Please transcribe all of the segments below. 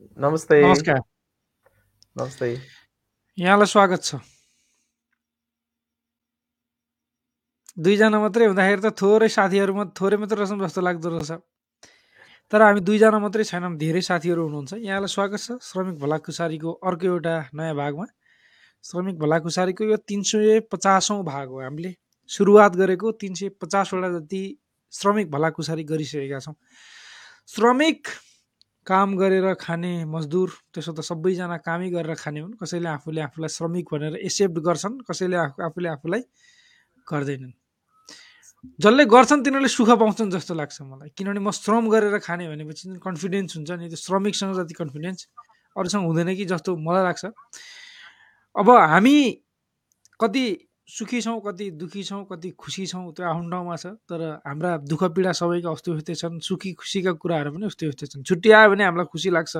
नमस्ते। नमस्कार। नमस्ते। यहाँलाई स्वागत छ। दुईजना मात्रै हुँदाखेरि त थोरै साथीहरूमा थोरै मात्रै रहेछौँ जस्तो लाग्दो रहेछ। तर हामी दुईजना मात्रै छैनौँ धेरै साथीहरू हुनुहुन्छ। यहाँलाई स्वागत छ श्रमिक भलाकुसारीको अर्को एउटा नयाँ भागमा। श्रमिक भलाकुसारीको यो तिन सय पचासौँ भाग हो। हामीले सुरुवात गरेको तिन सय पचासवटा जति श्रमिक भलाकुसारी गरिसकेका छौँ। श्रमिक काम गरेर खाने मजदुर त्यसो त सबैजना कामै गरेर खाने हुन्। कसैले आफूले आफूलाई श्रमिक भनेर एक्सेप्ट गर्छन् कसैले आफू आफूले आफूलाई गर्दैनन्। जसले गर्छन् तिनीहरूले सुख पाउँछन् जस्तो लाग्छ मलाई। किनभने म श्रम गरेर खाने भनेपछि कन्फिडेन्स हुन्छ नि त्यो श्रमिकसँग जति कन्फिडेन्स अरूसँग हुँदैन कि जस्तो मलाई लाग्छ। अब हामी कति सुखी छौँ कति दुःखी छौँ कति खुसी छौँ त्यो आफ्नो ठाउँमा छ। तर हाम्रा दुःख पीडा सबैका उस्तै उस्तै छन् सुखी खुसीका कुराहरू पनि उस्तै उस्तै छन्। छुट्टी आयो भने हामीलाई खुसी लाग्छ।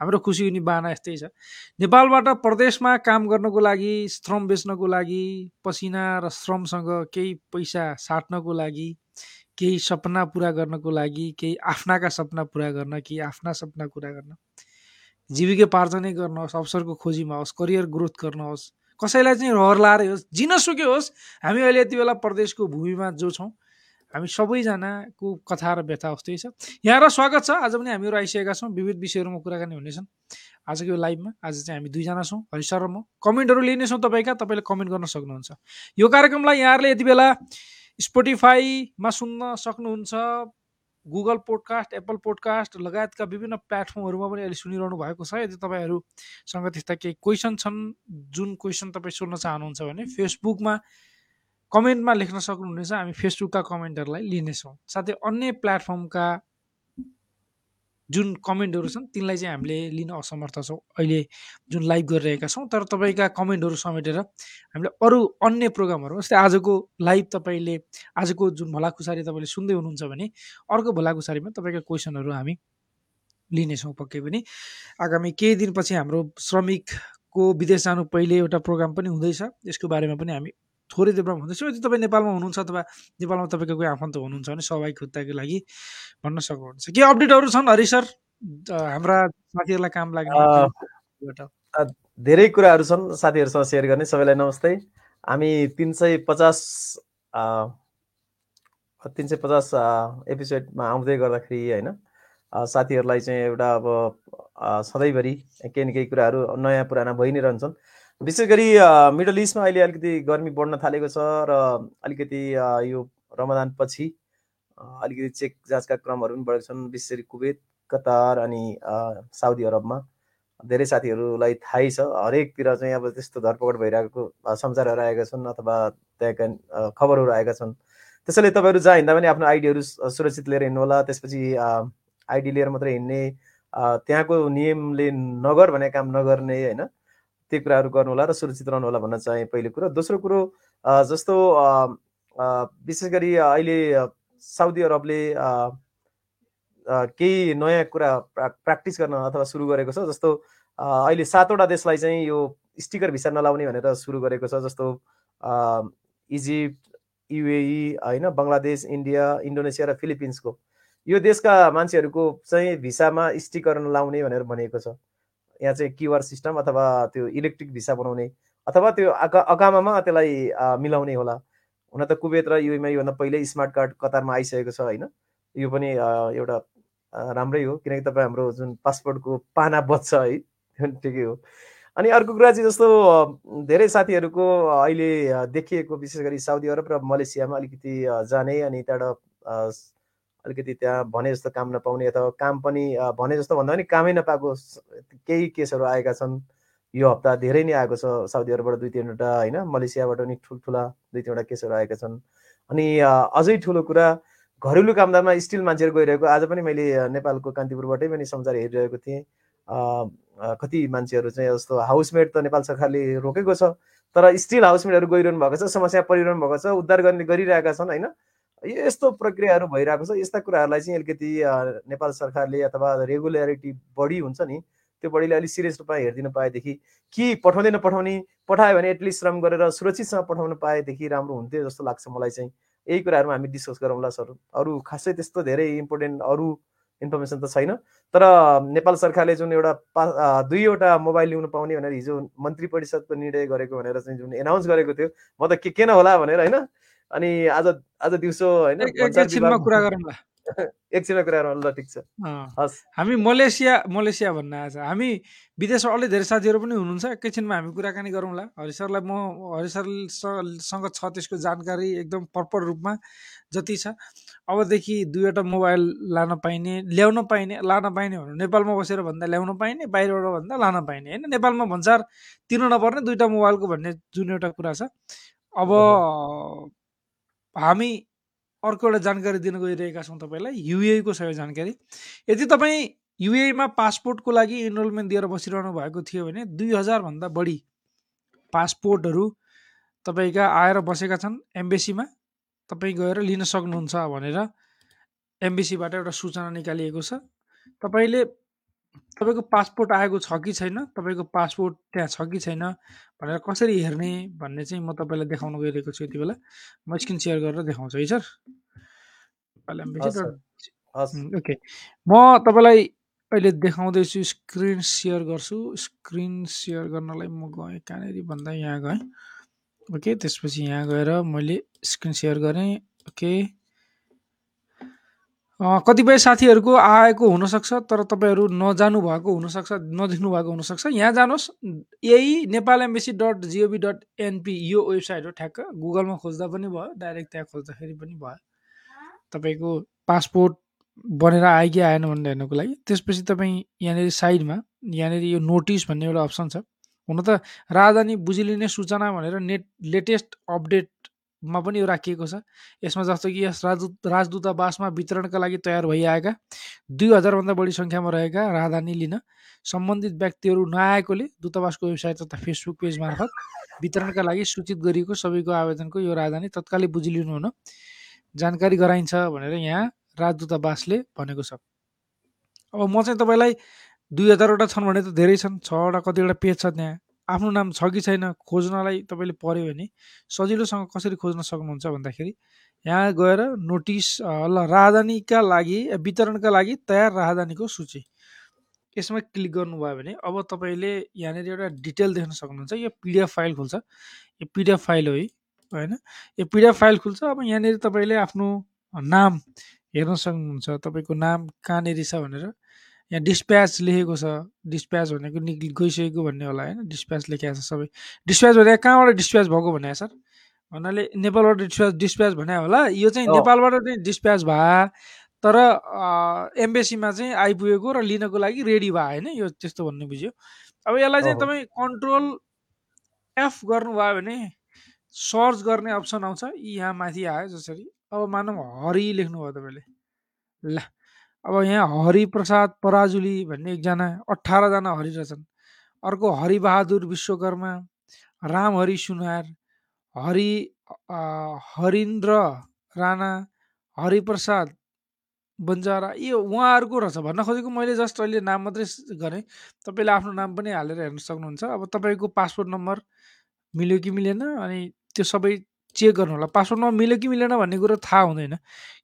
हाम्रो खुसी हुने बाना यस्तै छ। नेपालबाट प्रदेशमा काम गर्नको लागि श्रम बेच्नको लागि पसिना र श्रमसँग केही पैसा साट्नको लागि केही सपना पुरा गर्नको लागि केही आफ्नाका सपना पुरा गर्न केही आफ्ना सपना पुरा गर्न जीविकोपार्जनै गर्न होस् अवसरको खोजीमा होस् करियर ग्रोथ गर्न होस् कसैलाई चाहिँ रहर लाएरै होस् जिनसुकै होस् हामी अहिले यति बेला प्रदेशको भूमिमा जो छौँ हामी सबैजनाको कथा र व्यथा उस्तै छ। यहाँ र स्वागत छ। आज पनि हामीहरू आइसकेका छौँ। विविध विषयहरूमा कुराकानी हुनेछन्। आजको यो लाइभमा आज चाहिँ हामी दुईजना छौँ। हरिसर र म। कमेन्टहरू लिनेछौँ तपाईँका। तपाईँले कमेन्ट गर्न सक्नुहुन्छ। यो कार्यक्रमलाई यहाँहरूले यति बेला स्पोटिफाईमा सुन्न सक्नुहुन्छ। गुगल पोडकास्ट एप्पल पोडकास्ट लगायतका विभिन्न प्लेटफर्महरूमा पनि अहिले सुनिरहनु भएको छ। यदि तपाईँहरूसँग त्यस्ता केही क्वेसन छन् जुन क्वेसन तपाईँ सोध्न चाहनुहुन्छ भने फेसबुकमा कमेन्टमा लेख्न सक्नुहुनेछ। हामी फेसबुकका कमेन्टहरूलाई लिनेछौँ। साथै अन्य प्लेटफर्मका जुन कमेन्टहरू छन् तिनलाई चाहिँ हामीले लिन असमर्थ छौँ। अहिले जुन लाइभ गरिरहेका छौँ तर तपाईँका कमेन्टहरू समेटेर हामीले अरू अन्य प्रोग्रामहरू जस्तै आजको लाइभ तपाईँले आजको जुन भलाकुसारी तपाईँले सुन्दै हुनुहुन्छ भने अर्को भलाकुसारीमा तपाईँका क्वेसनहरू हामी लिनेछौँ पक्कै पनि। आगामी केही दिनपछि हाम्रो श्रमिकको विदेश जानु पहिले एउटा प्रोग्राम पनि हुँदैछ यसको बारेमा पनि हामी थोरै देवराम हुँदैछ यदि तपाईँ नेपालमा हुनुहुन्छ अथवा नेपालमा तपाईँको कोही आफन्त हुनुहुन्छ भने सहभागी खुत्ताको लागि भन्न सक्नुहुन्छ। के अपडेटहरू छन् हरि सर? हाम्रा साथीहरूलाई काम लाग्ने धेरै कुराहरू छन् साथीहरूसँग सेयर गर्ने। सबैलाई नमस्ते। हामी तिन सय पचास तिन सय पचास एपिसोडमा आउँदै गर्दाखेरि होइन साथीहरूलाई चाहिँ एउटा अब सधैँभरि केही न केही कुराहरू नयाँ पुराना भइ नै रहन्छन्। विशेष गरी मिडल इस्टमा अहिले अलिकति गर्मी बढ्न थालेको छ र अलिकति यो रमदान पछि अलिकति चेक जाँचका क्रमहरू पनि बढेको छन्। विशेष गरी कुवेत कतार अनि साउदी अरबमा धेरै साथीहरूलाई थाहै छ। हरेकतिर चाहिँ अब त्यस्तो धरपकड भइरहेको समाचारहरू आएका छन् अथवा त्यहाँका खबरहरू आएका छन्। त्यसैले तपाईँहरू जहाँ हिँड्दा पनि आफ्नो आइडीहरू सुरक्षित लिएर हिँड्नु होला त्यसपछि आइडी लिएर मात्रै हिँड्ने त्यहाँको नियमले नगर भने काम नगर्ने होइन? त्यो कुराहरू गर्नु होला र सुरक्षित रहनु होला भन्न चाहेँ पहिलो कुरो। दोस्रो कुरो जस्तो विशेष गरी अहिले साउदी अरबले केही नयाँ कुरा प्र्याक्टिस गर्न अथवा सुरु गरेको छ जस्तो अहिले सातवटा देशलाई चाहिँ यो स्टिकर भिसा नलाउने भनेर सुरु गरेको छ जस्तो इजिप्ट युएई होइन बङ्गलादेश इन्डिया इन्डोनेसिया र फिलिपिन्सको। यो देशका मान्छेहरूको चाहिँ भिसामा स्टिकर नलाउने भनेर भनेको छ। यहाँ चाहिँ क्युआर सिस्टम अथवा त्यो इलेक्ट्रिक भिसा बनाउने अथवा त्यो अका अकामामा त्यसलाई मिलाउने होला। हुन त कुवेत र युएमा योभन्दा पहिल्यै स्मार्ट कार्ड कतारमा आइसकेको छ होइन? यो पनि एउटा राम्रै हो किनकि तपाईँ हाम्रो जुन पासपोर्टको पाना बच्छ है ठिकै हो। अनि अर्को कुरा चाहिँ जस्तो धेरै साथीहरूको अहिले देखिएको विशेष गरी साउदी अरब र मलेसियामा अलिकति जाने अनि त्यहाँबाट अलिकति त्यहाँ भने जस्तो काम नपाउने अथवा काम पनि भने जस्तो भन्दा पनि कामै नपाएको केही केसहरू आएका छन्। यो हप्ता धेरै नै आएको छ साउदी अरबबाट दुई तिनवटा होइन? मलेसियाबाट पनि ठुल्ठुला दुई तिनवटा केसहरू आएका छन्। अनि अझै ठुलो कुरा घरेलु कामदामा स्टिल मान्छेहरू गइरहेको आज पनि मैले नेपालको कान्तिपुरबाटै पनि समाचार हेरिरहेको थिएँ। कति मान्छेहरू चाहिँ जस्तो हाउसमेट त नेपाल सरकारले रोकेको छ तर स्टिल हाउसमेटहरू गइरहनु भएको छ समस्या परिरहनु भएको छ उद्धार गर्ने गरिरहेका छन् होइन? यस्तो प्रक्रियाहरू भइरहेको छ। यस्ता कुराहरूलाई चाहिँ अलिकति नेपाल सरकारले अथवा रेगुलरिटी बढी हुन्छ नि त्यो बढीले अलिक सिरियस रूपमा हेरिदिनु पाएदेखि कि पठाउँदै नपठाउने पठायो भने एटलिस्ट श्रम गरेर सुरक्षितसँग पठाउनु पाएदेखि राम्रो हुन्थ्यो जस्तो लाग्छ मलाई चाहिँ। यही कुराहरूमा हामी डिस्कस गरौँला सर। अरू खासै त्यस्तो धेरै इम्पोर्टेन्ट अरू इन्फर्मेसन त छैन। तर नेपाल सरकारले जुन एउटा पा दुईवटा मोबाइल ल्याउनु पाउने भनेर हिजो मन्त्री परिषदको निर्णय गरेको भनेर चाहिँ जुन एनाउन्स गरेको थियो म त के के न होला भनेर होइन? अनि आज आज दिउँसो होइन कुरा गरौँला। एकछिनमा कुरा ल ठिक छ। हस्। हामी मलेसिया मलेसिया भन्न छ हामी विदेशमा अलि धेरै साथीहरू पनि हुनुहुन्छ एकैछिनमा हामी कुराकानी गरौँला। हरि सरलाई म हरि सरसँग छ त्यसको जानकारी एकदम प्रपर रूपमा जति छ। अबदेखि दुईवटा मोबाइल लान पाइने ल्याउन पाइने लान पाइने भन्नु नेपालमा बसेर भन्दा ल्याउन पाइने बाहिरबाट भन्दा लान पाइने। होइन नेपालमा भन्सार तिर्नु नपर्ने दुईवटा मोबाइलको भन्ने जुन एउटा कुरा छ। अब हामी अर्को एउटा जानकारी दिन गइरहेका छौँ तपाईँलाई युएको यो जानकारी। यदि तपाईँ युएमा पासपोर्टको लागि इनरोलमेन्ट दिएर बसिरहनु भएको थियो भने दुई हजारभन्दा बढी पासपोर्टहरू तपाईँका आएर बसेका छन् एम्बेसीमा। तपाईँ गएर लिन सक्नुहुन्छ भनेर एम्बेसीबाट एउटा सूचना निकालिएको छ। तपाईँले तपाईँको पासपोर्ट आएको छ कि छैन? तपाईँको पासपोर्ट त्यहाँ छ कि छैन? भनेर कसरी हेर्ने भन्ने चाहिँ म तपाईँलाई देखाउन गइरहेको छु यति बेला। म स्क्रिन सेयर गरेर देखाउँछु है सर। ओके। म तपाईँलाई अहिले देखाउँदैछु स्क्रिन सेयर गर्छु। स्क्रिन सेयर गर्नलाई म गएँ कहाँनिर भन्दा यहाँ गएँ। ओके त्यसपछि यहाँ गएर मैले स्क्रिन सेयर गरेँ। ओके। कतिपय साथीहरूको आएको हुनसक्छ तर तपाईँहरू नजानु भएको हुनसक्छ नदेख्नु भएको हुनसक्छ। यहाँ जानुहोस्। यही Nepal embassy dot GOV dot NP यो वेबसाइट हो ठ्याक्क। गुगलमा खोज्दा पनि भयो डाइरेक्ट त्यहाँ खोज्दाखेरि पनि भयो। तपाईँको पासपोर्ट बनेर आयो कि आएन भनेर हेर्नुको लागि। त्यसपछि तपाईँ यहाँनिर साइडमा यहाँनिर यो नोटिस भन्ने एउटा अप्सन छ। हुन त राजधानी बुझिलिने सूचना भनेर नेट लेटेस्ट अपडेट मा पनि यो राखिएको छ। यसमा जस्तो कि यस राजदूत राजदूतावासमा वितरणका लागि तयार भइआएका दुई हजारभन्दा बढी सङ्ख्यामा रहेका राजधानी लिन सम्बन्धित व्यक्तिहरू नआएकोले दूतावासको वेबसाइट तथा फेसबुक पेज मार्फत वितरणका लागि सूचित गरिएको सबैको आवेदनको यो राजधानी तत्कालै बुझिलिनु हुन जानकारी गराइन्छ भनेर यहाँ राजदूतावासले भनेको छ। अब म चाहिँ तपाईँलाई दुई हजारवटा छन् भने त धेरै छन् छवटा कतिवटा पेज छ त्यहाँ आफ्नो नाम छ कि छैन खोज्नलाई तपाईँले पऱ्यो भने सजिलोसँग कसरी खोज्न सक्नुहुन्छ भन्दाखेरि यहाँ गएर नोटिस ल राजधानीका लागि वितरणका लागि तयार राजधानीको सूची। यसमा क्लिक गर्नुभयो भने अब तपाईँले यहाँनिर एउटा डिटेल देख्न सक्नुहुन्छ। यो पिडिएफ फाइल खुल्छ। यो पिडिएफ फाइल है होइन? यो पिडिएफ फाइल खुल्छ। अब यहाँनिर तपाईँले आफ्नो नाम हेर्न सक्नुहुन्छ। तपाईँको नाम कहाँनिर छ भनेर यहाँ डिस्प्याच लेखेको छ। डिस्प्याच भनेको निक्लि गइसकेको भन्ने होला होइन। डिस्प्याच लेखेको छ सबै। डिस्प्याच भने कहाँबाट डिस्प्याच भएको भने सर? भन्नाले नेपालबाट डिस्प्याच डिस्प्याच भने होला। यो चाहिँ नेपालबाट चाहिँ डिस्प्याच भए तर एम्बेसीमा चाहिँ आइपुगेको र लिनको लागि रेडी भयो होइन। यो त्यस्तो भन्ने बुझ्यो। अब यसलाई चाहिँ तपाईँ कन्ट्रोल एफ गर्नुभयो भने सर्च गर्ने अप्सन आउँछ। यहाँ माथि आयो जसरी। अब मानौँ हरि लेख्नुभयो तपाईँले। ल। अब यहाँ हरिप्रसाद पराजुली भन्ने एकजना अठारजना हरि रहेछन् अर्को हरिबहादुर विश्वकर्मा रामहरि सुनार हरि हरिन्द्र राणा हरिप्रसाद बन्जारा यो उहाँहरूको रहेछ। भन्न खोजेको मैले जस्ट अहिले नाम मात्रै गरेँ। तपाईँले आफ्नो नाम पनि हालेर हेर्न सक्नुहुन्छ। अब तपाईँको पासपोर्ट नम्बर मिल्यो कि मिलेन अनि त्यो सबै चेक गर्नु होला। पासवर्ड नम्बर मिल्यो कि मिलेन भन्ने कुरो थाहा हुँदैन।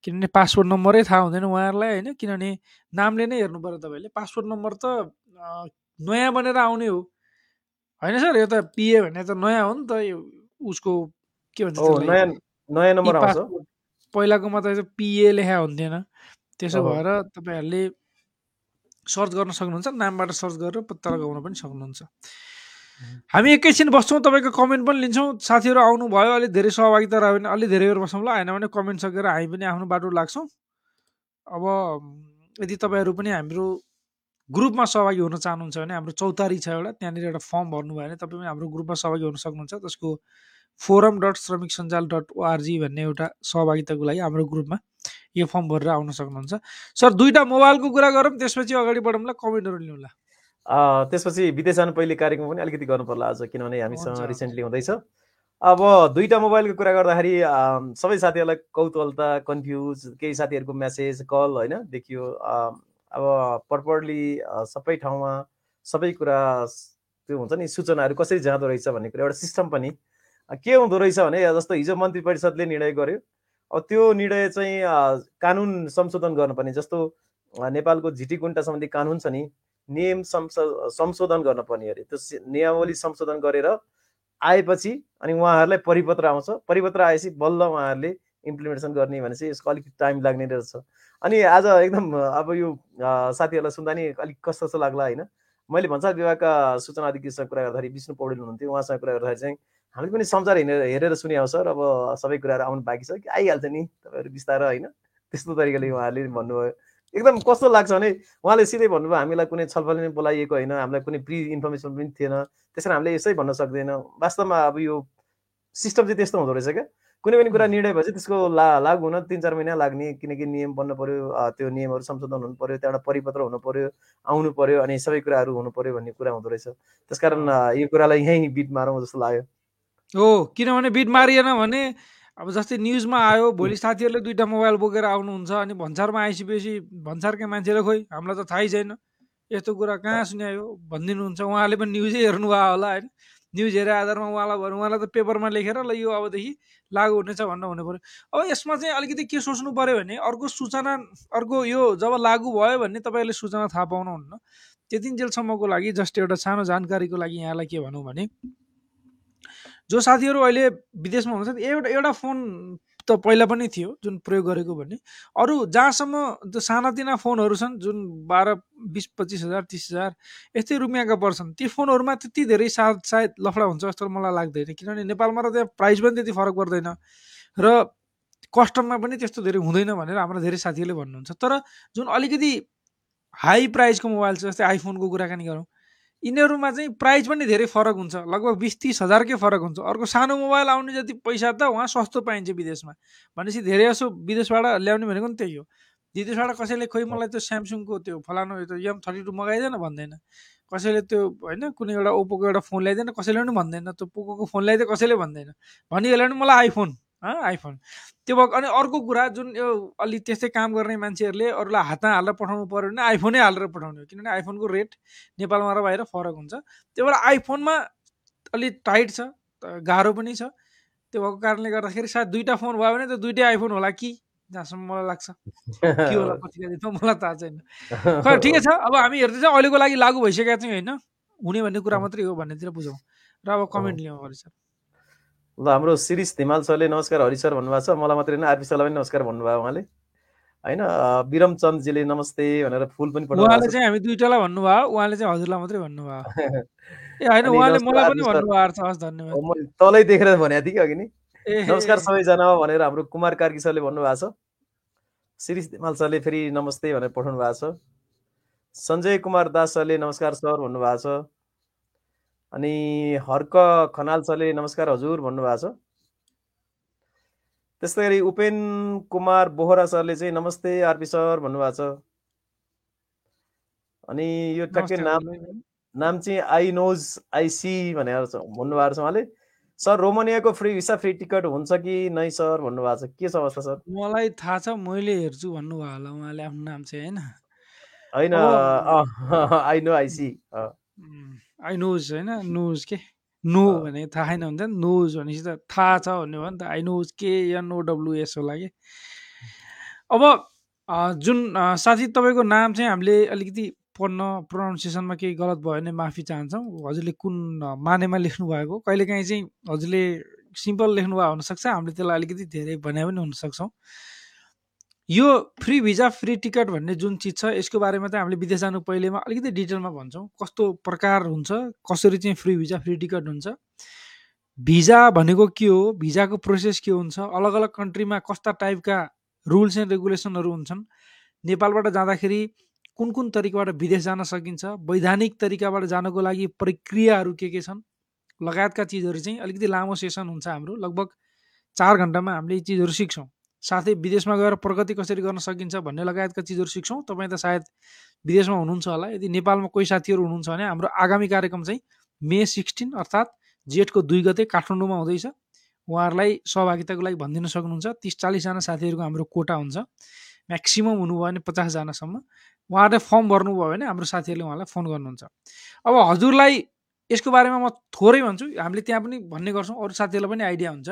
किनभने पासवर्ड नम्बरै थाहा हुँदैन उहाँहरूलाई होइन? किनभने नामले नै हेर्नु पऱ्यो तपाईँले। पासवर्ड नम्बर त नयाँ बनेर आउने हो। होइन सर? यो त पिए भन्ने त नयाँ हो नि त। यो उसको के भन्छ नयाँ नम्बर पहिलाकोमा त पिए लेखा हुन्थेन। त्यसो भएर तपाईँहरूले सर्च गर्न सक्नुहुन्छ। नामबाट सर्च गरेर पत्ता लगाउन पनि सक्नुहुन्छ। हामी एकैछिन बस्छौँ तपाईँको कमेन्ट पनि लिन्छौँ। साथीहरू आउनुभयो अलिक धेरै सहभागिता रह्यो भने अलिक बस्छौँ ल होइन भने कमेन्ट सकेर हामी पनि आफ्नो बाटो लाग्छौँ। अब यदि तपाईँहरू पनि हाम्रो ग्रुपमा सहभागी हुन चाहनुहुन्छ भने हाम्रो चौतारी छ एउटा त्यहाँनिर एउटा फर्म भर्नुभयो भने तपाईँ पनि हाम्रो ग्रुपमा सहभागी हुन सक्नुहुन्छ। त्यसको फोरम डट श्रमिक सञ्जाल डट ओआरजी भन्ने एउटा सहभागिताको लागि हाम्रो ग्रुपमा यो फर्म भरेर आउन सक्नुहुन्छ। सर दुईवटा मोबाइलको कुरा गरौँ त्यसपछि अगाडि बढौँला कमेन्टहरू लिउँला। त्यसपछि विदेश जानु पहिले कार्यक्रम पनि अलिकति गर्नु पर्ला आज किनभने हामीसँग रिसेन्टली हुँदैछ। अब दुईवटा मोबाइलको कुरा गर्दाखेरि सबै साथीहरूलाई कौतूहलता कन्फ्युज केही साथीहरूको म्यासेज कल होइन देखियो। अब प्रपरली सबै ठाउँमा सबै कुरा त्यो हुन्छ नि सूचनाहरू कसरी जाँदो रहेछ भन्ने कुरा एउटा सिस्टम पनि के हुँदो रहेछ भने जस्तो हिजो मन्त्री परिषदले निर्णय गर्यो अब त्यो निर्णय चाहिँ कानुन संशोधन गर्नुपर्ने जस्तो नेपालको झिटी कुन्टा सम्बन्धी कानुन छ नि नियम संशोधन गर्न पर्ने अरे। त्यो नियमावली संशोधन गरेर आएपछि अनि उहाँहरूलाई परिपत्र आउँछ। परिपत्र आएपछि बल्ल उहाँहरूले इम्प्लिमेन्टेसन गर्ने भनेपछि यसको अलिकति टाइम लाग्ने रहेछ। अनि आज एकदम अब यो साथीहरूलाई सुन्दा नि अलिक कस्तो कस्तो लाग्ला होइन। मैले भन्सार विभागका सूचना अधिकृतसँग कुरा गर्दाखेरि विष्णु पौडेल हुनुहुन्थ्यो। उहाँसँग कुरा गर्दाखेरि चाहिँ हामीले पनि समाचार हेरेर हेरेर सुन्यौँ सर अब सबै कुराहरू आउनु बाँकी छ कि आइहाल्छ नि। तपाईँहरू बिस्तारै होइन। त्यस्तो तरिकाले उहाँहरूले भन्नुभयो। एकदम कस्तो लाग्छ भने उहाँले सिधै भन्नुभयो हामीलाई कुनै छलफल पनि बोलाइएको होइन हामीलाई कुनै प्रि इन्फर्मेसन पनि थिएन। त्यसरी हामीले यसै भन्न सक्दैन। वास्तवमा अब यो सिस्टम चाहिँ त्यस्तो हुँदो रहेछ क्या। कुनै पनि कुरा निर्णय भएपछि त्यसको ला लागु हुन तिन चार महिना लाग्ने किनकि नियम बन्नु पर्यो त्यो नियमहरू संशोधन हुनु पर्यो त्यहाँबाट परिपत्र हुनु पर्यो आउनु पर्यो अनि सबै कुराहरू हुनु पर्यो भन्ने कुरा हुँदो रहेछ। त्यसकारण यो कुरालाई यहीँ बिट मारौँ जस्तो लाग्यो। हो किनभने बिट मारिएन भने अब जस्तै न्युजमा आयो भोलि साथीहरूले दुइटा मोबाइल बोकेर आउनुहुन्छ अनि भन्सारमा आइसकेपछि भन्सारकै मान्छेले खोइ हामीलाई त थाहै छैन। यस्तो कुरा कहाँ सुन्यायो? भनिदिनुहुन्छ। उहाँले पनि न्युजै हेर्नुभयो होला होइन। न्युज हेरे आधारमा उहाँलाई भन्नु उहाँलाई त पेपरमा लेखेर ल यो अबदेखि लागु हुनेछ भन्नु हुनु पऱ्यो। अब यसमा चाहिँ अलिकति के सोच्नु पऱ्यो भने अर्को सूचना अर्को यो जब लागु भयो भने तपाईँहरूले सूचना थाहा पाउनुहुन्न। त्यतिन्जेलसम्मको लागि जस्ट एउटा सानो जानकारीको लागि यहाँलाई के भनौँ भने जो साथीहरू अहिले विदेशमा हुनुहुन्छ एउटा एउटा फोन त पहिला पनि थियो जुन प्रयोग गरेको भन्ने अरू जहाँसम्म त्यो सानातिना फोनहरू छन् जुन बाह्र बिस पच्चिस हजार तिस हजार यस्तै रुपियाँका पर्छन् ती फोनहरूमा त्यति धेरै सायद सायद लफडा हुन्छ जस्तो मलाई लाग्दैन किनभने नेपालमा र त्यहाँ प्राइस पनि त्यति फरक पर्दैन। र कस्टममा पनि त्यस्तो धेरै हुँदैन भनेर हाम्रो धेरै साथीहरूले भन्नुहुन्छ। तर जुन अलिकति हाई प्राइसको मोबाइल छ जस्तै आइफोनको कुराकानी गरौँ यिनीहरूमा चाहिँ प्राइस पनि धेरै फरक हुन्छ। लगभग बिस तिस हजारकै फरक हुन्छ। अर्को सानो मोबाइल आउने जति पैसा त उहाँ सस्तो पाइन्छ विदेशमा। भनेपछि धेरै जसो विदेशबाट ल्याउने भनेको पनि त्यही हो। विदेशबाट कसैले खोइ मलाई त्यो स्यामसङको त्यो फलानु त्यो एम थर्टी टू मगाइदिएन भन्दैन। कसैले त्यो होइन कुनै एउटा ओप्पोको एउटा फोन ल्याइदिएन कसैले पनि भन्दैन। त्यो पोकोको फोन ल्याइदिए कसैले भन्दैन। भनिहाल्यो भने मलाई आइफोन आइफोन। त्यो भएको अनि अर्को कुरा जुन यो अलि त्यस्तै काम गर्ने मान्छेहरूले अरूलाई हातमा हालेर पठाउनु पऱ्यो भने आइफोनै हालेर पठाउने हो। किनभने आइफोनको रेट नेपालमा र बाहिर फरक हुन्छ। त्यो भएर आइफोनमा अलिक टाइट छ गाह्रो पनि छ। त्यो भएको कारणले गर्दाखेरि सायद दुइटा फोन भयो भने त दुइटै आइफोन होला कि? जहाँसम्म मलाई लाग्छ। के होला पछिका दिनमा मलाई थाहा छैन। खै ठिकै छ। अब हामी हेर्दैछौँ अहिलेको लागि लागु भइसकेका चाहिँ होइन? हुने भन्ने कुरा मात्रै हो भन्नेतिर बुझौँ। र अब कमेन्ट लिउँ अगाडि सर। ल हाम्रो शिरिष धिमाल सरले नमस्कार हरि सर भन्नुभएको छ। मलाई मात्रै होइन आरपी सरलाई पनि नमस्कार भन्नुभयो उहाँले। होइन विरम चन्दजीले नमस्ते भनेर फुल पनि उहाँले चाहिँ हामी दुइटालाई भन्नुभयो उहाँले चाहिँ हजुरलाई मात्रै भन्नुभयो। ए होइन उहाँले मलाई पनि भन्नुभयो हस् धन्यवाद। मैले तलै देखेर भनेको थिएँ कि अघि नि। नमस्कार सबैजना भनेर हाम्रो कुमार कार्की सरले भन्नुभएको छ। शिरिष धिमाल सरले फेरि नमस्ते भनेर पठाउनु भएको छ। सञ्जय कुमार दास सरले नमस्कार सर भन्नुभएको छ। अनि हर्क खनाल सरले नमस्कार हजुर भन्नुभएको छ। त्यस्तै गरी उपेन कुमार बोहरा सरले चाहिँ नमस्ते आरपी सर भन्नुभएको छ। अनि यो ट्याक्कै नाम नाम चाहिँ आई नोज आइसी भनेर भन्नुभएको छ उहाँले। सर रोमानियाको फ्री भिसा फ्री टिकट हुन्छ कि नै सर भन्नुभएको छ? के छ अवस्था सर? मलाई थाहा छ मैले हेर्छु भन्नुभयो होला उहाँले आफ्नो नाम चाहिँ होइन? होइन I know I see I knows होइन नोज के नो भने थाहा छैन हुन्छ नि नोज भनेपछि त थाहा छ भन्ने भयो नि त। आई नोज के एनओडब्लुएस होला कि? अब जुन साथी तपाईँको नाम चाहिँ हामीले अलिकति पढ्न प्रोनाउन्सिएसनमा केही गलत भयो भने माफी चाहन्छौँ। हजुरले कुन मानेमा लेख्नु भएको? कहिलेकाहीँ चाहिँ हजुरले सिम्पल लेख्नुभयो हुनसक्छ। हामीले त्यसलाई अलिकति धेरै भने पनि हुनसक्छौँ। यो फ्री भिजा फ्री टिकट भन्ने जुन चिज छ यसको बारेमा चाहिँ हामीले विदेश जानु पहिलेमा अलिकति डिटेलमा भन्छौँ। कस्तो प्रकार हुन्छ कसरी चाहिँ फ्री भिजा फ्री टिकट हुन्छ। भिजा भनेको के हो? भिजाको प्रोसेस के हुन्छ? अलग अलग कन्ट्रीमा कस्ता टाइपका रुल्स एन्ड रेगुलेसनहरू हुन्छन्? नेपालबाट जाँदाखेरि कुन कुन तरिकाबाट विदेश जान सकिन्छ? वैधानिक तरिकाबाट जानको लागि प्रक्रियाहरू के के छन्? लगायतका चिजहरू चाहिँ अलिकति लामो सेसन हुन्छ हाम्रो। लगभग चार घन्टामा हामीले यी चिजहरू सिक्छौँ। साथै विदेशमा गएर प्रगति कसरी गर्न सकिन्छ भन्ने लगायतका चिजहरू सिक्छौँ। तपाईँ त सायद विदेशमा हुनुहुन्छ होला। यदि नेपालमा कोही साथीहरू हुनुहुन्छ भने हाम्रो आगामी कार्यक्रम चाहिँ मे सिक्सटिन अर्थात् जेठको दुई गते काठमाडौँमा हुँदैछ। उहाँहरूलाई सहभागिताको लागि भनिदिन सक्नुहुन्छ। तिस चालिसजना साथीहरूको हाम्रो कोटा हुन्छ। म्याक्सिमम् हुनुभयो भने पचासजनासम्म उहाँहरूले फर्म भर्नुभयो भने हाम्रो साथीहरूले उहाँलाई फोन गर्नुहुन्छ। अब हजुरलाई यसको बारेमा म थोरै भन्छु। हामीले त्यहाँ पनि भन्ने गर्छौँ। अरू साथीहरूलाई पनि आइडिया हुन्छ।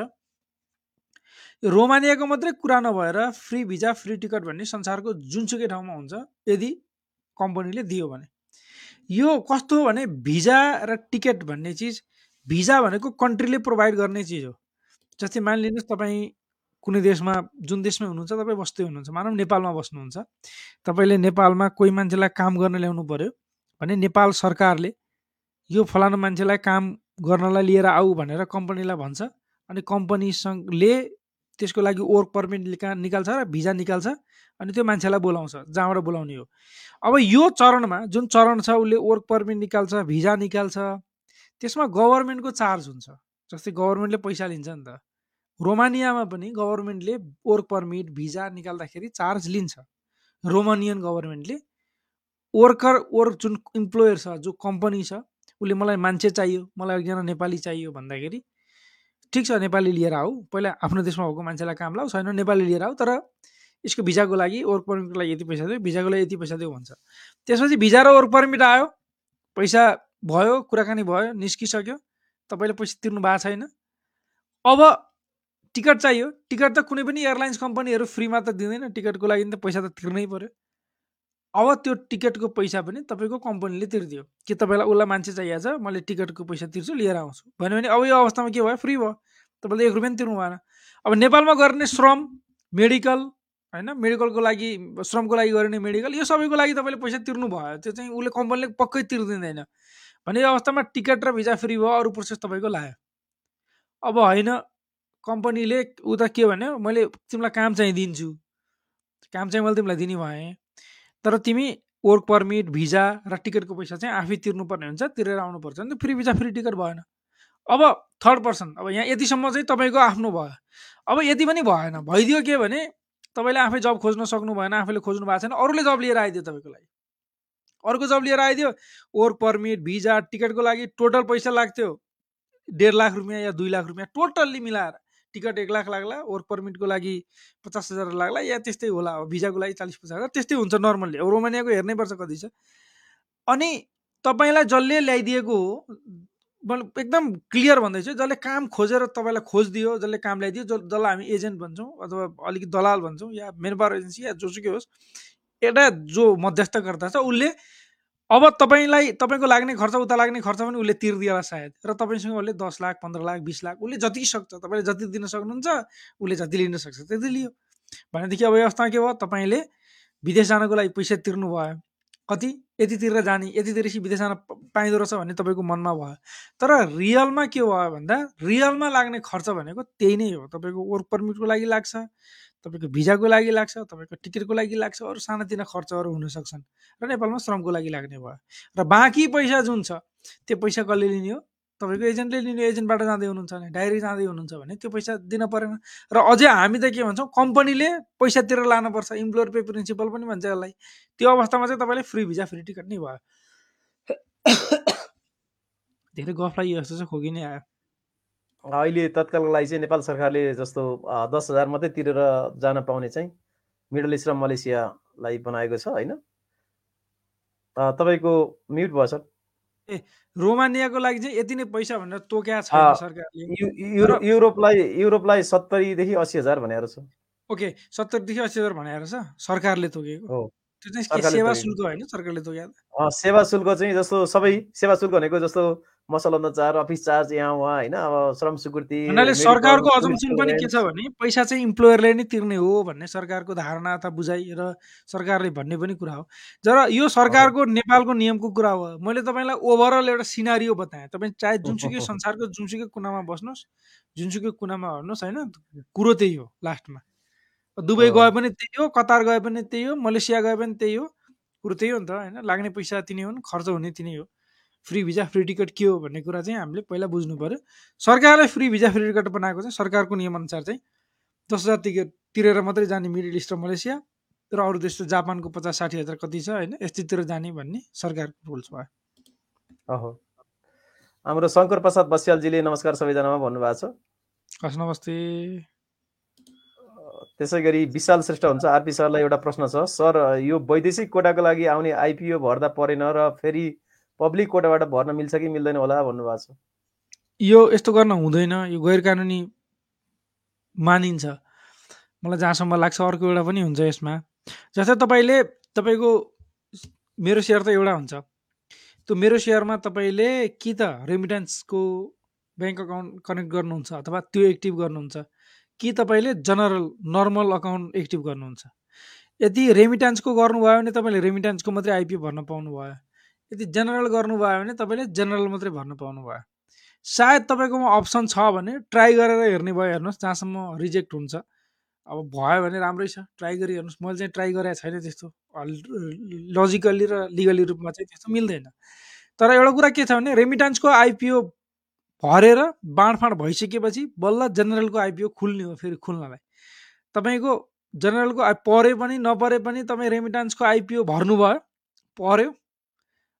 रोमानियाको मात्रै कुरा नभएर फ्री भिजा फ्री टिकट भन्ने संसारको जुनसुकै ठाउँमा हुन्छ यदि कम्पनीले दियो भने। यो कस्तो हो भने भिजा र टिकट भन्ने चिज भिजा भनेको कन्ट्रीले प्रोभाइड गर्ने चिज हो। जस्तै मानिलिनुहोस् तपाईँ कुनै देशमा जुन देशमै हुनुहुन्छ तपाईँ बस्दै हुनुहुन्छ मानौँ नेपालमा बस्नुहुन्छ। तपाईँले नेपालमा कोही मान्छेलाई काम गर्न ल्याउनु पऱ्यो भने नेपाल सरकारले यो फलानु मान्छेलाई काम गर्नलाई लिएर आऊ भनेर कम्पनीलाई भन्छ अनि कम्पनीसँगले त्यसको लागि वर्क पर्मिट निका निकाल्छ र भिजा निकाल्छ अनि त्यो मान्छेलाई बोलाउँछ जहाँबाट बोलाउने हो। अब यो चरणमा जुन चरण छ उसले वर्क पर्मिट निकाल्छ भिजा निकाल्छ त्यसमा गभर्मेन्टको चार्ज हुन्छ जस्तै गभर्मेन्टले पैसा लिन्छ नि त। रोमानियामा पनि गभर्मेन्टले वर्क पर्मिट भिजा निकाल्दाखेरि चार्ज लिन्छ। रोमानियन गभर्मेन्टले वर्कर वर्क जुन इम्प्लोयर छ जो कम्पनी छ उसले मलाई मान्छे चाहियो मलाई एकजना नेपाली चाहियो भन्दाखेरि ठिक छ नेपाली लिएर आऊ। पहिला आफ्नो देशमा भएको मान्छेलाई काम लाऊ छैन नेपाली लिएर आऊ तर यसको भिजाको लागि वर्क पर्मिटको लागि यति पैसा दियो भिजाको लागि यति पैसा दियो भन्छ। त्यसपछि भिजा र वर्क पर्मिट आयो पैसा भयो कुराकानी भयो निस्किसक्यो तपाईँले पैसा तिर्नु भएको छैन। अब टिकट चाहियो टिकट त कुनै पनि एयरलाइन्स कम्पनीहरू फ्रीमा त दिँदैन टिकटको लागि त पैसा त तिर्नै पऱ्यो अब त्यो टिकटको पैसा पनि तपाईँको कम्पनीले तिरिदियो। कि तपाईँलाई उसलाई मान्छे चाहिएको छ? मैले टिकटको पैसा तिर्छु लिएर आउँछु। भन्यो भने अब यो अवस्थामा के भयो? फ्री भयो। तपाईँले एक रुपियाँ तिर्नु भएन। अब नेपालमा गर्ने श्रम मेडिकल होइन? मेडिकलको लागि श्रमको लागि गर्ने मेडिकल यो सबैको लागि तपाईँले पैसा तिर्नु भयो। त्यो चाहिँ उसले कम्पनीले पक्कै तिर्दिँदैन। भने यो अवस्थामा टिकट र भिजा फ्री भयो अरू प्रोसेस तपाईँको लायो अब होइन कम्पनीले उता के भन्यो? मैले तिमीलाई काम चाहिँ दिन्छु। काम चाहिँ मैले तिमीलाई दिने भएँ। तर तिमी वर्क पर्मिट भिजा र टिकटको पैसा चाहिँ आफै तिर्नुपर्ने हुन्छ तिरेर आउनुपर्छ नि त फ्री भिजा फ्री टिकट भएन। अब थर्ड पर्सन अब यहाँ यतिसम्म चाहिँ तपाईँको आफ्नो भयो। अब यति पनि भएन भइदियो के भने तपाईँले आफै जब खोज्न सक्नु भएन आफैले खोज्नु भएको छैन अरूले जब लिएर आइदियो तपाईँको लागि। अर्को जब लिएर आइदियो वर्क पर्मिट भिजा टिकटको लागि टोटल पैसा लाग्थ्यो डेढ लाख रुपियाँ या दुई लाख रुपियाँ टोटल्ली मिलाएर। टिकट एक लाख लाग्ला वर्क पर्मिटको लागि पचास हजार लाग्ला या त्यस्तै होला अब भिजाको लागि चालिस पचास हजार त्यस्तै हुन्छ नर्मल्ली रोमानियाको हेर्नै पर्छ कति छ। अनि तपाईँलाई जसले ल्याइदिएको हो एकदम क्लियर भन्दैछु जसले काम खोजेर तपाईँलाई खोजिदियो जसले काम ल्याइदियो जसलाई हामी एजेन्ट भन्छौँ अथवा अलिकति दलाल भन्छौँ या मेन पावर एजेन्सी या जोसुकै होस् एउटा जो मध्यस्थकर्ता छ उसले अब तपाईँलाई तपाईँको लाग्ने खर्च उता लाग्ने खर्च पनि उसले तिर्दिएला सायद। र तपाईँसँग उसले दस लाख पन्ध्र लाख बिस लाख उसले जति सक्छ तपाईँले जति दिन सक्नुहुन्छ उसले जति लिन सक्छ त्यति लियो। भनेदेखि अब अवस्थामा के भयो? तपाईँले विदेश जानको लागि पैसा तिर्नु भयो कति? यति तिरेर जाने यति तिरेपछि विदेश जान पाइँदो रहेछ भन्ने तपाईँको मनमा भयो। तर रियलमा के भयो भन्दा रियलमा लाग्ने खर्च भनेको त्यही नै हो। तपाईँको वर्क पर्मिटको लागि लाग्छ। तपाईँको भिजाको लागि लाग्छ तपाईँको टिकटको लागि लाग्छ अरू सानातिना खर्चहरू हुन सक्छन् र नेपालमा श्रमको लागि लाग्ने भयो। र बाँकी पैसा जुन छ त्यो पैसा कसले लिने हो? तपाईँको एजेन्टले लिने एजेन्टबाट जाँदै हुनुहुन्छ भने डाइरेक्ट जाँदै हुनुहुन्छ भने त्यो पैसा दिन परेन। र अझै हामी त के भन्छौँ कम्पनीले पैसा तिरेर लानुपर्छ इम्प्लोयर पे प्रिन्सिपल पनि भन्छ यसलाई। त्यो अवस्थामा चाहिँ तपाईँले फ्री भिजा फ्री टिकट नै भयो। धेरै गफ लागि जस्तो चाहिँ खोकी नै आयो। अहिले तत्कालको लागि चाहिँ नेपाल सरकारले जस्तो दस हजार मात्रै तिरेर जान पाउने चाहिँ मिडल इस्ट र मलेसियालाई बनाएको छ होइन? तपाईँको म्युट भयो सर। ए रोमानियाको लागि चाहिँ यति नै पैसा भनेर तोक्या छैन सरकारले। युरोपलाई युरोपलाई सत्तरीदेखि अस्सी हजार भनेर छ। ओके सत्तरीदेखि अस्सी हजार भनेर छ सरकारले तोकेको? त्यो चाहिँ सेवा शुल्क होइन सरकारले सेवा शुल्क चाहिँ जस्तो सबै सेवा शुल्क भनेको जस्तो मसलन्द चार्ज अफिस चार्ज यहाँ उहाँ होइन अब श्रम स्वीकृति हुनाले सरकारको अजम्सन पनि के छ भने पैसा चाहिँ इम्प्लोयरले नै तिर्ने हो भन्ने सरकारको धारणा अथवा बुझाइ र सरकारले भन्ने पनि कुरा हो। जर यो सरकारको नेपालको नियमको कुरा हो मैले तपाईँलाई ओभरअल एउटा सिनारियो बताएँ। तपाईँ चाहे जुनसुकै संसारको जुनसुकै कुनामा बस्नुहोस् जुनसुकै कुनामा हेर्नुहोस् होइन? कुरो त्यही हो लास्टमा दुबई गए पनि त्यही हो कतार गए पनि त्यही हो मलेसिया गए पनि त्यही हो। कुरो त्यही हो नि त होइन? लाग्ने पैसा तिनी हुन् खर्च हुने तिनी हो। फ्री भिजा फ्री टिकट के हो भन्ने कुरा चाहिँ हामीले पहिला बुझ्नु पऱ्यो सरकारले फ्री भिजा फ्री टिकट बनाएको चाहिँ सरकारको नियमअनुसार चाहिँ दस हजार टिकट तिरेर मात्रै जाने मिडल इस्ट र मलेसिया र अरू देश जापानको पचास साठी हजार कति छ होइन? यस्तोतिर जाने भन्ने सरकारको रुल्स भयो। अहो। हाम्रो शङ्कर प्रसाद बस्यालजीले नमस्कार सबैजनामा भन्नुभएको छ। हस् नमस्ते। त्यसै गरी विशाल श्रेष्ठ हुन्छ आरपी सरलाई एउटा प्रश्न छ। सर यो वैदेशिक कोटाको लागि आउने आइपिओ भर्दा परेन र फेरि पब्लिक कोटाबाट भर्न मिल्छ कि मिल्दैन होला भन्नुभएको छ। यो यस्तो गर्न हुँदैन यो गैर कानुनी मानिन्छ। मलाई जहाँसम्म लाग्छ अर्को एउटा पनि हुन्छ यसमा। जस्तै तपाईँले तपाईँको मेरो सेयर त एउटा हुन्छ। त्यो मेरो सेयरमा तपाईँले कि त रेमिटेन्सको ब्याङ्क अकाउन्ट कनेक्ट गर्नुहुन्छ अथवा त्यो एक्टिभ गर्नुहुन्छ। कि तपाईँले जनरल नर्मल अकाउन्ट एक्टिभ गर्नुहुन्छ? यदि रेमिटेन्सको गर्नुभयो भने तपाईँले रेमिटेन्सको मात्रै आइपिओ भर्न पाउनुभयो। यदि जेनरल गर्नुभयो भने तपाईँले जेनरल मात्रै भर्न पाउनुभयो। सायद तपाईँकोमा अप्सन छ भने ट्राई गरेर हेर्ने भयो हेर्नुहोस् जहाँसम्म रिजेक्ट हुन्छ। अब भयो भने राम्रै छ ट्राई गरी हेर्नुहोस्। मैले चाहिँ ट्राई गरेको छैन त्यस्तो। लजिकल्ली र लिगली रूपमा चाहिँ त्यस्तो मिल्दैन। तर एउटा कुरा के छ भने रेमिटेन्सको आइपिओ भरेर बाँडफाँड भइसकेपछि बल्ल जेनरलको आइपिओ खुल्ने हो फेरि खुल्नलाई। तपाईँको जेनरलको परे पनि नपरे पनि तपाईँ रेमिटान्सको आइपिओ भर्नुभयो पऱ्यो।